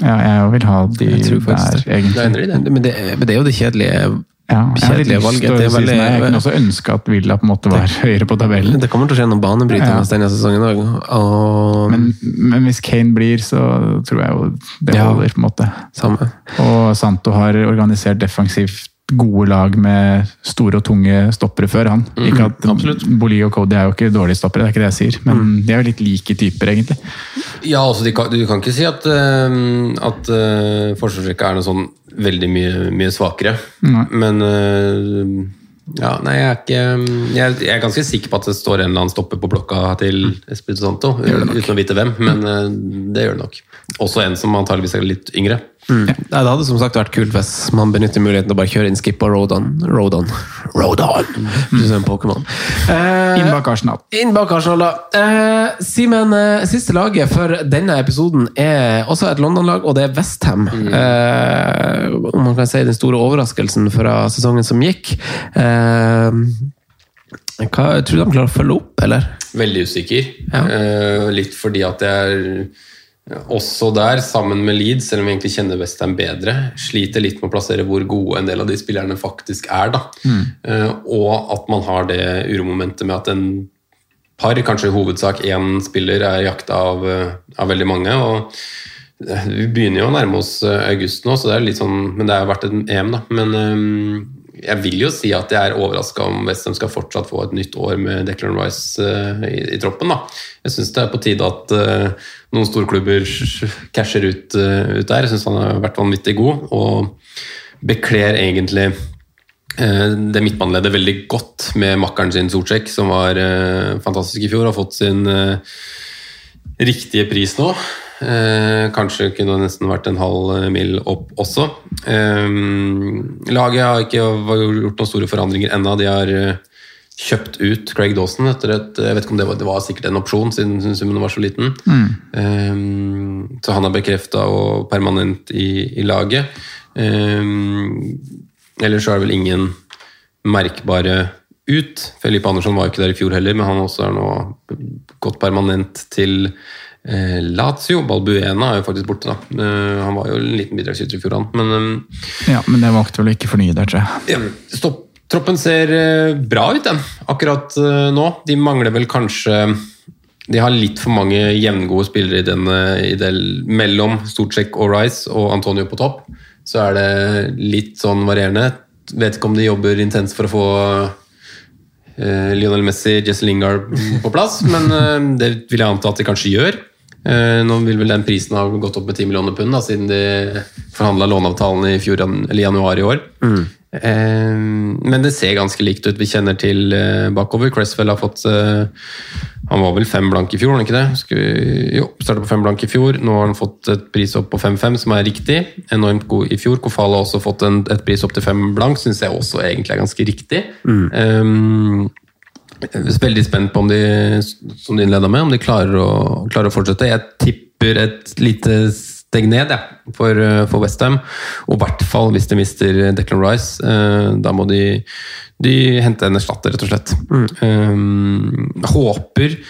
D: Ja, jeg vil ha de
C: Jeg tror faktisk
D: der, egentlig.
E: Det.
C: Men det, men det er jo det kjedelige
D: Ja,
C: kjedelige valget. Det er
D: si sånn, Jeg kunne også ønske at Villa på en måte var høyere på tabellen.
C: Det kommer til å skje noen banebrytere
D: Ja.
C: denne sesongen òg. Og
D: Men, men hvis Kane blir, så tror jeg jo det
C: Ja.
D: holder, på en måte.
C: samme.
D: Og Santo har organisert defensivt gode lag med store og tunge stoppere før, han. ikke at Boli og Cody er jo ikke dårlige stoppere, det er ikke det jeg sier, men de er jo litt like typer, egentlig.
E: Ja, altså de kan, Du kan ikke si at, uh, at uh, forsvarsrekka er noe sånn veldig mye, mye svakere.
D: Nei.
E: Men uh, ja, nei, jeg er ikke jeg, jeg er ganske sikker på at det står en eller annen stopper på blokka til Espirito Santo, uten å vite hvem, men det gjør det nok. Også en som antageligvis er litt yngre.
C: Mm. Ja. det hadde som sagt vært kult hvis man benytter muligheten til å bare kjøre inn Skip og Rodon. Rodon. Rodon! Du er en Pokémon. Eh,
D: Inn bak Arsenal.
C: Inn bak Arsenal, da. Eh, Simen, eh, siste laget for denne episoden er også et London-lag, og det er Westham. Eh, om man kan si den store overraskelsen fra sesongen som gikk. Eh, hva, tror du de klarer å følge opp, eller?
E: Veldig usikker.
C: Ja.
E: Eh, litt fordi at jeg er også der, sammen med Leeds, selv om vi egentlig kjenner Westham bedre, sliter litt med å plassere hvor gode en del av de spillerne faktisk er. da. Eh, og at man har det uromomentet med at en par, kanskje i hovedsak én spiller, er jakta av, eh, av veldig mange. og eh, Vi begynner jo å nærme oss august nå, så det er litt sånn, men det har vært en EM, da. Men eh, jeg vil jo si at jeg er overraska om Westham skal fortsatt få et nytt år med Declan Rice uh, i, i troppen. da. Jeg syns det er på tide at uh, noen storklubber casher ut, uh, ut der. Jeg syns han har vært vanvittig god og bekler egentlig det midtbaneleddet veldig godt med makkeren sin Socek, som var fantastisk i fjor og har fått sin riktige pris nå. Eh, kanskje kunne det nesten vært en halv eh, mil opp også. Eh, laget har ikke gjort noen store forandringer ennå. De har eh, kjøpt ut Craig Dawson etter et Jeg vet ikke om det var, det var sikkert en opsjon, siden summen var så liten. Eh, så han er bekrefta og permanent i, i laget. Eh, ellers så er det vel ingen merkbare ut. Felipe Andersson var jo ikke der i fjor heller, men han også er nå gått permanent til Lazio. Balbuena er jo faktisk borte, da. Eh, han var jo en liten bidragsyter i fjor, han. Men eh,
D: Ja, men det valgte vel å ikke fornye der, tror jeg.
E: ja, stopp. Troppen ser eh, bra ut, den, akkurat eh, nå. De mangler vel kanskje De har litt for mange jevngode spillere i denne, i det, mellom Storcek og Rice og Antonio på topp. Så er det litt sånn varierende. Vet ikke om de jobber intenst for å få eh, Lionel Messi, Jesse Lingard på plass, men eh, det vil jeg anta at de kanskje gjør. Eh, nå vil vel den prisen ha gått opp med 10 millioner pund, da, siden de forhandla låneavtalen i fjor, eller januar i år. Mm. men det ser ganske likt ut. Vi kjenner til eh, bakover. Cresswell har fått eh, Han var vel fem blank i fjor, var han ikke det? Jo, startet på fem blank i fjor. Nå har han fått et pris opp på 5-5, som er riktig. Enormt god i fjor. Kofal har også fått en, et pris opp til fem blank, syns jeg også egentlig er ganske riktig. Mm. er veldig spent på om de som de innleda med, om de klarer å, klarer å fortsette. Jeg tipper et lite steg ned ja, for, eh, for Westham. Og i hvert fall hvis de mister Declan Rice. Eh, da må de, de hente en erstatter, rett og slett. Eh, håper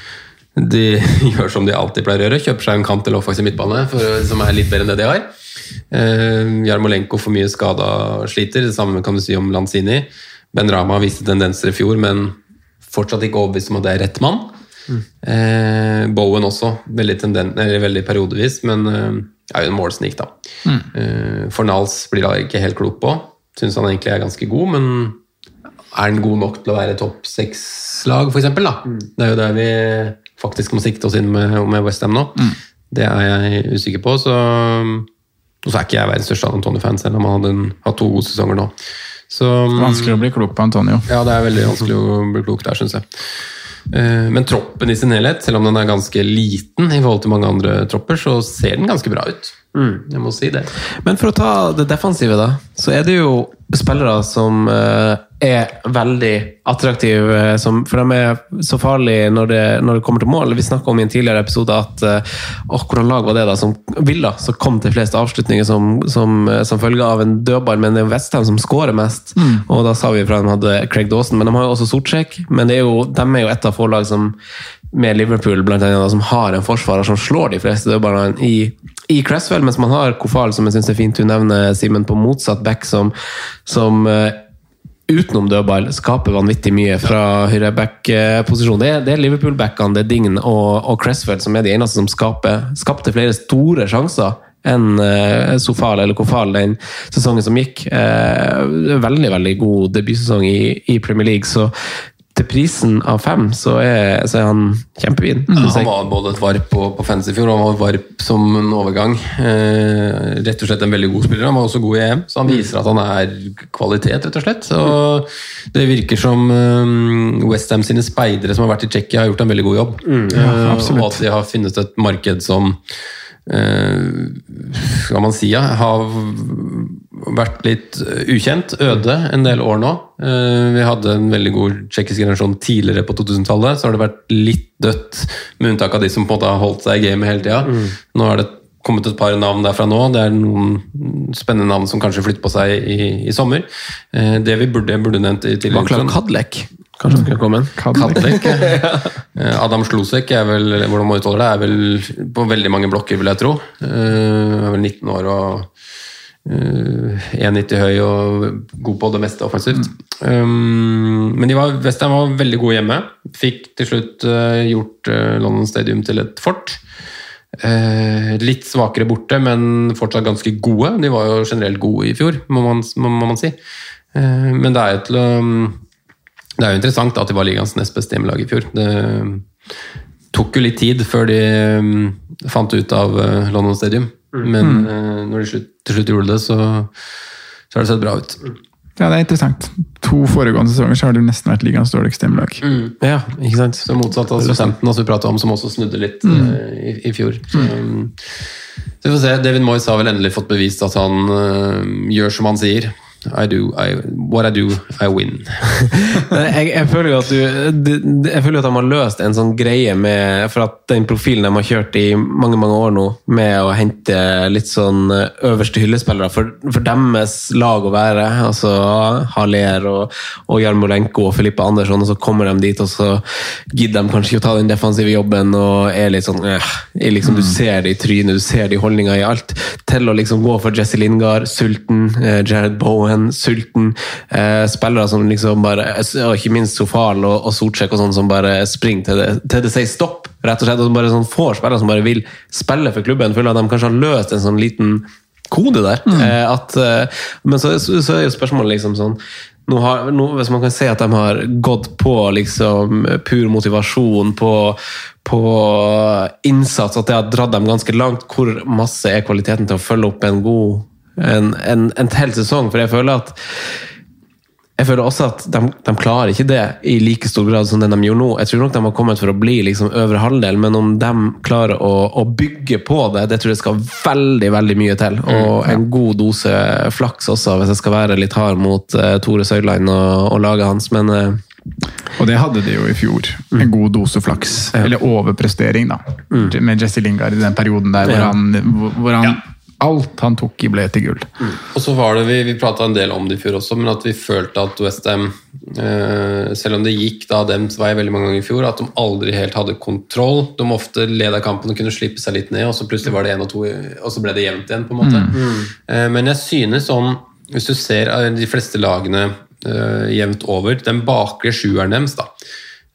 E: de gjør som de alltid pleier å gjøre, kjøper seg en kant eller offensiv midtbane for, som er litt bedre enn det de har. Eh, Jarmolenko for mye skada sliter, det samme kan du si om Lanzini. Ben Rama viste tendenser i fjor, men fortsatt ikke overbevist om at det er rett mann. Eh, Bowen også, veldig, tenden, eller veldig periodevis, men eh, er jo en målsnik, da. Eh, Fornals blir da ikke helt klok på. Syns han egentlig er ganske god, men er han god nok til å være topp seks-lag, f.eks.? Mm. Det er jo der vi faktisk må sikte oss inn med, med Westham nå. Det er jeg usikker på. så... Og så er ikke jeg verdens største Antonio-fan, selv om han hadde hatt to gode sesonger nå. Så,
D: Vanskelig å bli klok på Antonio.
E: ja, det er veldig vanskelig å bli klok der, syns jeg. Eh, Men troppen i sin helhet, selv om den er ganske liten i forhold til mange andre tropper, så ser den ganske bra ut. Jeg må si det.
C: Men for å ta det defensive, da, så er det jo spillere som eh, er veldig attraktive, eh, som, for de er så farlige når det, når det kommer til mål. Vi snakka om i en tidligere episode at eh, åh, hvordan lag var det da som Villa som kom til flest avslutninger som, som, som følge av en dødball, men det er jo Westham som skårer mest. Og da sa vi fra de hadde Craig Dawson, men de har jo også Sortsjek. Men det er jo, de er jo et av få lag som med Liverpool blant annet, som har en forsvarer som slår de fleste dødballene i, i Cresswell, mens man har Kofal, som jeg syns er fint du nevner, Simen, på motsatt back, som, som eh, utenom dødball skaper vanvittig mye fra høyreback-posisjon. Det, det er Liverpool-backene, det er Dign og, og Cresswell som er de eneste som skaper, skapte flere store sjanser enn uh, Sofal eller Kofal den sesongen som gikk. Uh, veldig, veldig god debutsesong i, i Premier League, så prisen av fem, så er, så er han kjempefin.
E: Ja, han var både et varp på, på fans i fjor, han var varp som en overgang. Eh, rett og slett en veldig god spiller. Han var også god i EM, så han viser at han er kvalitet, rett og slett. Og det virker som eh, Westham sine speidere som har vært i Tsjekkia, har gjort en veldig god jobb. Eh, og at de har funnet et marked som skal man si, ja, har vært litt ukjent, øde, en del år nå. Eh, Vi hadde en veldig god tsjekkisk generasjon tidligere på 2000-tallet. Så har det vært litt dødt, med unntak av de som på en måte har holdt seg i gamet hele tida. Nå har det kommet et par navn derfra nå. Det er noen spennende navn som kanskje flytter på seg i, i sommer. Eh, Det vi burde, burde nevnt i tidligere
C: Vaklav Kadlek. Kanskje han kunne komme?
E: Kadlek. Eh, Adam Slosek er vel hvordan man uttaler det, er vel på veldig mange blokker, vil jeg tro. Han Er vel 19 år og eh, 1,90 høy og god på det meste offensivt. Men de var, Westham var veldig gode hjemme. Fikk til slutt eh, gjort eh, London Stadium til et fort. Eh, litt svakere borte, men fortsatt ganske gode. De var jo generelt gode i fjor, må man, må, må man si. Eh, Men det er jo til å Det er jo interessant at de var ligaens nest beste hjemmelag i fjor. Det tok jo litt tid før de mm, fant ut av eh, London Stadium. Men mm. når de slutt, til slutt gjorde det, så, så har det sett bra ut.
D: Ja, det er interessant. To foregående sesonger så har det nesten vært ligaens dårligste hjemmelag.
C: Ja, ikke sant?
E: Så motsatt av Southampton, som vi pratet om, som også snudde litt eh, i, i fjor. Så, mm, så vi får se. David Moyes har vel endelig fått bevist at han eh, gjør som han sier. I do, I, what I do, I win.
C: jeg, jeg føler jo at du Jeg føler at de har løst en sånn greie med For at den profilen de har kjørt i mange mange år nå, med å hente litt sånn øverste hyllespillere for, for deres lag å være, altså Haller og, og Jarmolenko og Filippe Andersson, og så kommer de dit, og så gidder de kanskje ikke å ta den defensive jobben og er litt sånn øh, er liksom, Du ser det i trynet, du ser det i holdninga i alt, til å liksom gå for Jesse Lingard, sulten, eh, Jared Bowen, sulten. Eh, spillere som liksom bare og Ikke minst Sofal og, og Sortsjek og sånn som bare springer til det, til det sier stopp, rett og slett. Og som bare sånn får spillere som bare vil spille for klubben. Føler at de kanskje har løst en sånn liten kode der. Eh, at, eh, men så, så, så er jo spørsmålet liksom sånn nå har, nå, Hvis man kan si at de har gått på liksom pur motivasjon, på, på innsats, at det har dratt dem ganske langt, hvor masse er kvaliteten til å følge opp en god en, en, en hel sesong? For jeg føler at jeg føler også at de, de klarer ikke det i like stor grad som det de gjorde nå. Jeg tror nok de har kommet for å bli liksom øvre halvdel, men om de klarer å, å bygge på det, det tror jeg skal veldig veldig mye til. Og en god dose flaks også, hvis jeg skal være litt hard mot uh, Tore Søyland og, og laget hans. Men uh,
D: Og det hadde de jo i fjor. En god dose flaks. Eller overprestering, da. Med Jesse Lingard i den perioden der hvor
C: Ja.
D: han, hvor- han Alt han tok i, ble til gull.
E: Og så var det, Vi, vi prata en del om det i fjor også, men at vi følte at Westham, eh, selv om det gikk da dems vei veldig mange ganger i fjor, at de aldri helt hadde kontroll. De ofte leda kampen og kunne slippe seg litt ned, og så plutselig var det én og to, og så ble det jevnt igjen. på en måte. Eh, men jeg synes sånn, hvis du ser eh, de fleste lagene eh, jevnt over, den bakre sjueren deres da,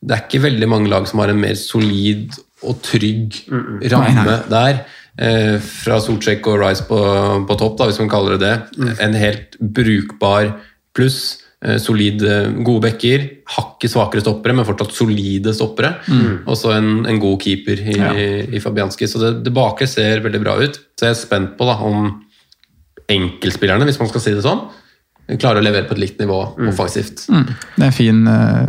E: Det er ikke veldig mange lag som har en mer solid og trygg ramme
D: Nei, nei.
E: der. Eh, fra Soltsjek og Rice på, på topp, da, hvis man kaller det det. En helt brukbar pluss. Eh, solid, eh, gode bekker. Hakket svakere stoppere, men fortsatt solide stoppere. Og så en, en god keeper i,
D: Ja.
E: i Fabianski. Så det, det bakre ser veldig bra ut. Så jeg er spent på da, om enkeltspillerne, hvis man skal si det sånn, klarer å levere på et likt nivå offensivt.
D: Det er en fin, uh,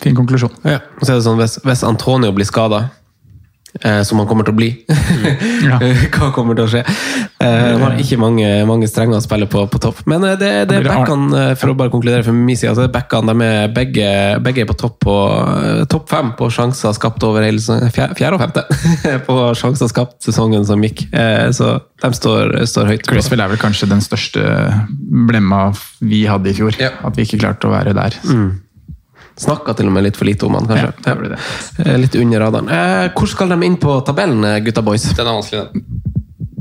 D: fin konklusjon.
C: ja. Og så er det sånn, hvis, hvis Antonio blir skada, som han kommer til å bli
D: Ja.
C: Hva kommer til å skje? Eh, de har ikke mange, mange strenger å spille på på topp. Men eh, det, det er backene, eh, for å bare konkludere fra min side, altså backene de er begge, begge er på topp på eh, topp fem på sjanser skapt over hele. Fjerde, og femte på sjanser skapt sesongen som gikk. Eh, så de står, står høyt. på-
D: er vel kanskje den største blemma vi hadde i fjor.
E: Ja.
D: At vi ikke klarte å være der.
C: Snakka til og med litt for lite om han, kanskje.
D: Ja, det.
C: Eh, Litt under radaren. Eh, hvor skal de inn på tabellen, eh, gutta boys?
E: Den er vanskelig, den.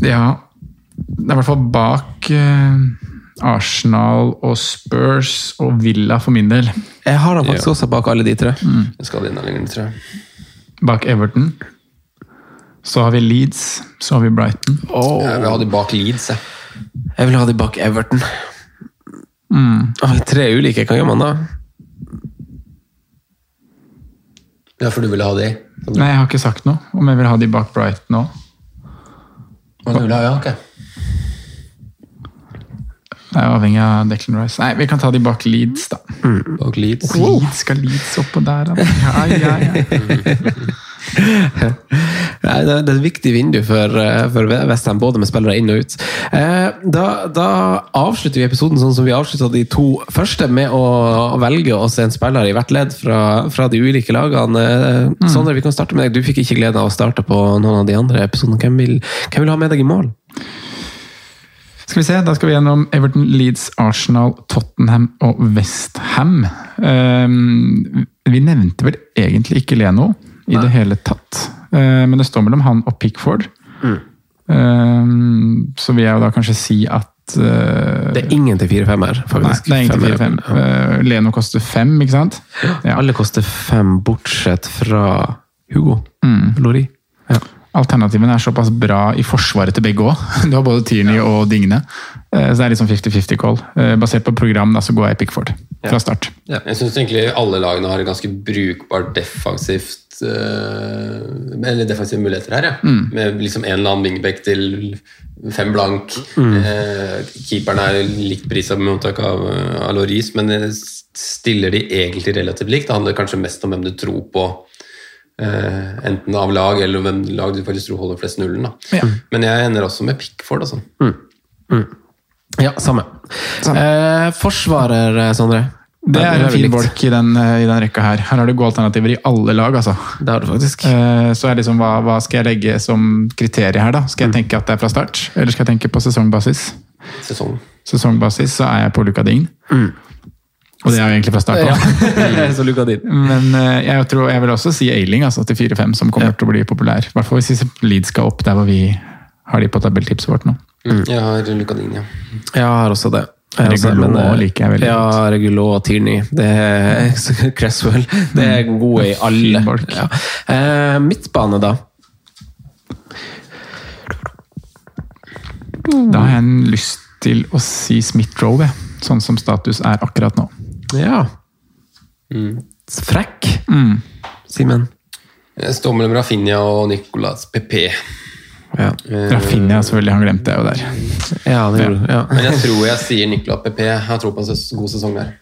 D: Ja, det er i hvert fall bak Arsenal og Spurs og Villa for min del.
C: Jeg har han faktisk også bak alle de tre.
E: Inn lenger, tror jeg.
D: Bak Everton. Så har vi Leeds, så har vi Brighton.
E: Jeg vil ha de bak Leeds, jeg.
C: Jeg vil ha de bak Everton. Oi, tre ulike, hva gjør man da?
E: Ja, for du ville ha de?
D: Nei, jeg har ikke sagt noe om jeg vil ha de bak Brighton òg.
E: Men du vil ha, ja, ok.
D: Det er avhengig av Declan Rice. Nei, vi kan ta de bak Leeds, da.
E: Bak Leeds.
D: Leeds skal Leeds oppå der, da. Ja, ja, ja.
C: Nei, det er et viktig vindu for, eh, for Westham, både med spillere inn og ut. Eh, Da, da avslutter vi episoden sånn som vi avslutta de to første, med å velge oss en spiller i hvert ledd fra, fra de ulike lagene. Eh, Sondre, vi kan starte med deg. Du fikk ikke gleden av å starte på noen av de andre episodene. Hvem vil, hvem vil ha med deg i mål?
D: Skal vi se, Da skal vi gjennom Everton, Leeds, Arsenal, Tottenham og Westham. Um, vi nevnte vel egentlig ikke Leno i det hele tatt. Uh, men det står mellom han og Pickford. Mm. så vil jeg jo da kanskje si at uh,
C: Det er ingen til 4-5 her,
D: Nei, det er ingen
C: til
D: 4-5. Ja. Leno koster 5, ikke sant? Ja.
C: Alle koster fem, bortsett fra Hugo.
D: Mm.
C: Lori. Ja.
D: Alternativene er såpass bra i forsvaret til begge òg. Du har både Tierney og Digne. Eh, Så det er liksom 50-50 call. Eh, Basert på program da, så går jeg Pickford fra start.
E: Jeg syns egentlig alle lagene har et ganske brukbart defensivt eh, Eller defensive muligheter her, ja.
D: Mm.
E: Med liksom en eller annen wingback til fem blank.
D: Mm.
E: Eh, keeperen er likt prisa med unntak av, uh, men stiller de egentlig relativt likt. Det handler kanskje mest om hvem du tror på. Eh, enten av lag eller hvem lag du faktisk tror holder flest nullen. Da.
D: Ja.
E: Men jeg ender også med Pickford. Altså.
C: Ja, samme. Eh, forsvarer, eh, Sondre?
D: Det er en fin bolk i den, i den rekka her. Her har du gode alternativer i alle lag, altså.
C: Det har du faktisk.
D: Uh, Så er liksom, hva, hva skal jeg legge som kriterium her, da? Skal jeg tenke at det er fra start, eller skal jeg tenke på sesongbasis?
E: Sesong.
D: Sesongbasis så er jeg på Luka Ding. Og det er jo egentlig fra start
C: Ja.
D: òg.
C: Så luka din.
D: Men eh, jeg, tror, jeg vil også si Ailing altså, til 4-5, som kommer til å bli populær. I hvert fall hvis Leeds skal opp der hvor vi har de på tabelltipset vårt nå.
E: Jeg har Lucadin, ja.
C: Jeg har også det.
D: Regulo
C: eh,
D: liker jeg veldig
C: Ja, Regulo og Tierney. Det er Cresswell. Det er gode i alle. Ja. Eh, midtbane, da?
D: Da har jeg lyst til å si Smith-Rowe, sånn som status er akkurat nå.
C: Ja. Frekk.
D: Mm.
C: Simen.
E: Jeg står mellom Rafinha og Nicolas PP.
C: Ja.
D: Rafinha selvfølgelig, han glemte jeg jo der.
C: Ja, det gjorde. Ja.
E: Men jeg tror jeg sier Nicolas PP. Jeg har tro på en god sesong der.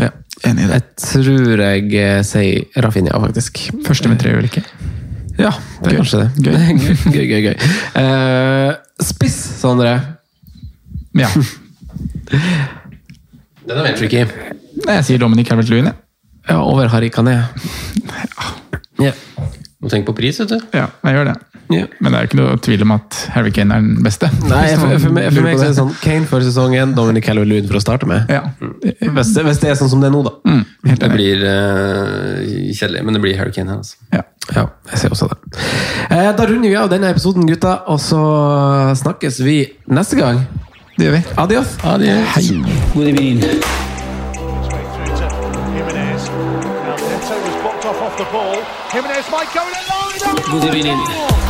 C: Ja.
D: Enig i det.
C: Jeg tror jeg eh, sier Rafinha, faktisk.
D: Første med tre ulike.
C: Ja, det er
D: Gøy.
C: kanskje det.
D: Gøy.
C: gøy, gøy, gøy. Eh, spiss, Sondre.
D: Ja.
E: Den er veldig tricky.
D: Jeg sier Dominic Calvert-Lewin, jeg.
C: Ja, over Harry Kané. Ja.
E: Må tenke på pris, vet du.
D: Ja, jeg gjør det.
C: Ja.
D: Men det er jo ikke noe tvil om at Harry Kane er den beste.
C: Nei, for, for, meg, for meg så er det sånn Kane før sesongen, Dominic Calvert-Lewin for å starte med.
D: Ja,
C: Hvis det, hvis det er sånn som det er nå, da.
D: mm,
E: Det blir uh, kjedelig, men det blir Harry Kane her. Altså.
D: Ja.
C: Ja, jeg ser også det. Eh, da runder vi av denne episoden, gutta, og så snakkes vi neste gang.
D: Det gjør vi.
C: Adios.
D: Hei.
A: God evening.
B: Straight through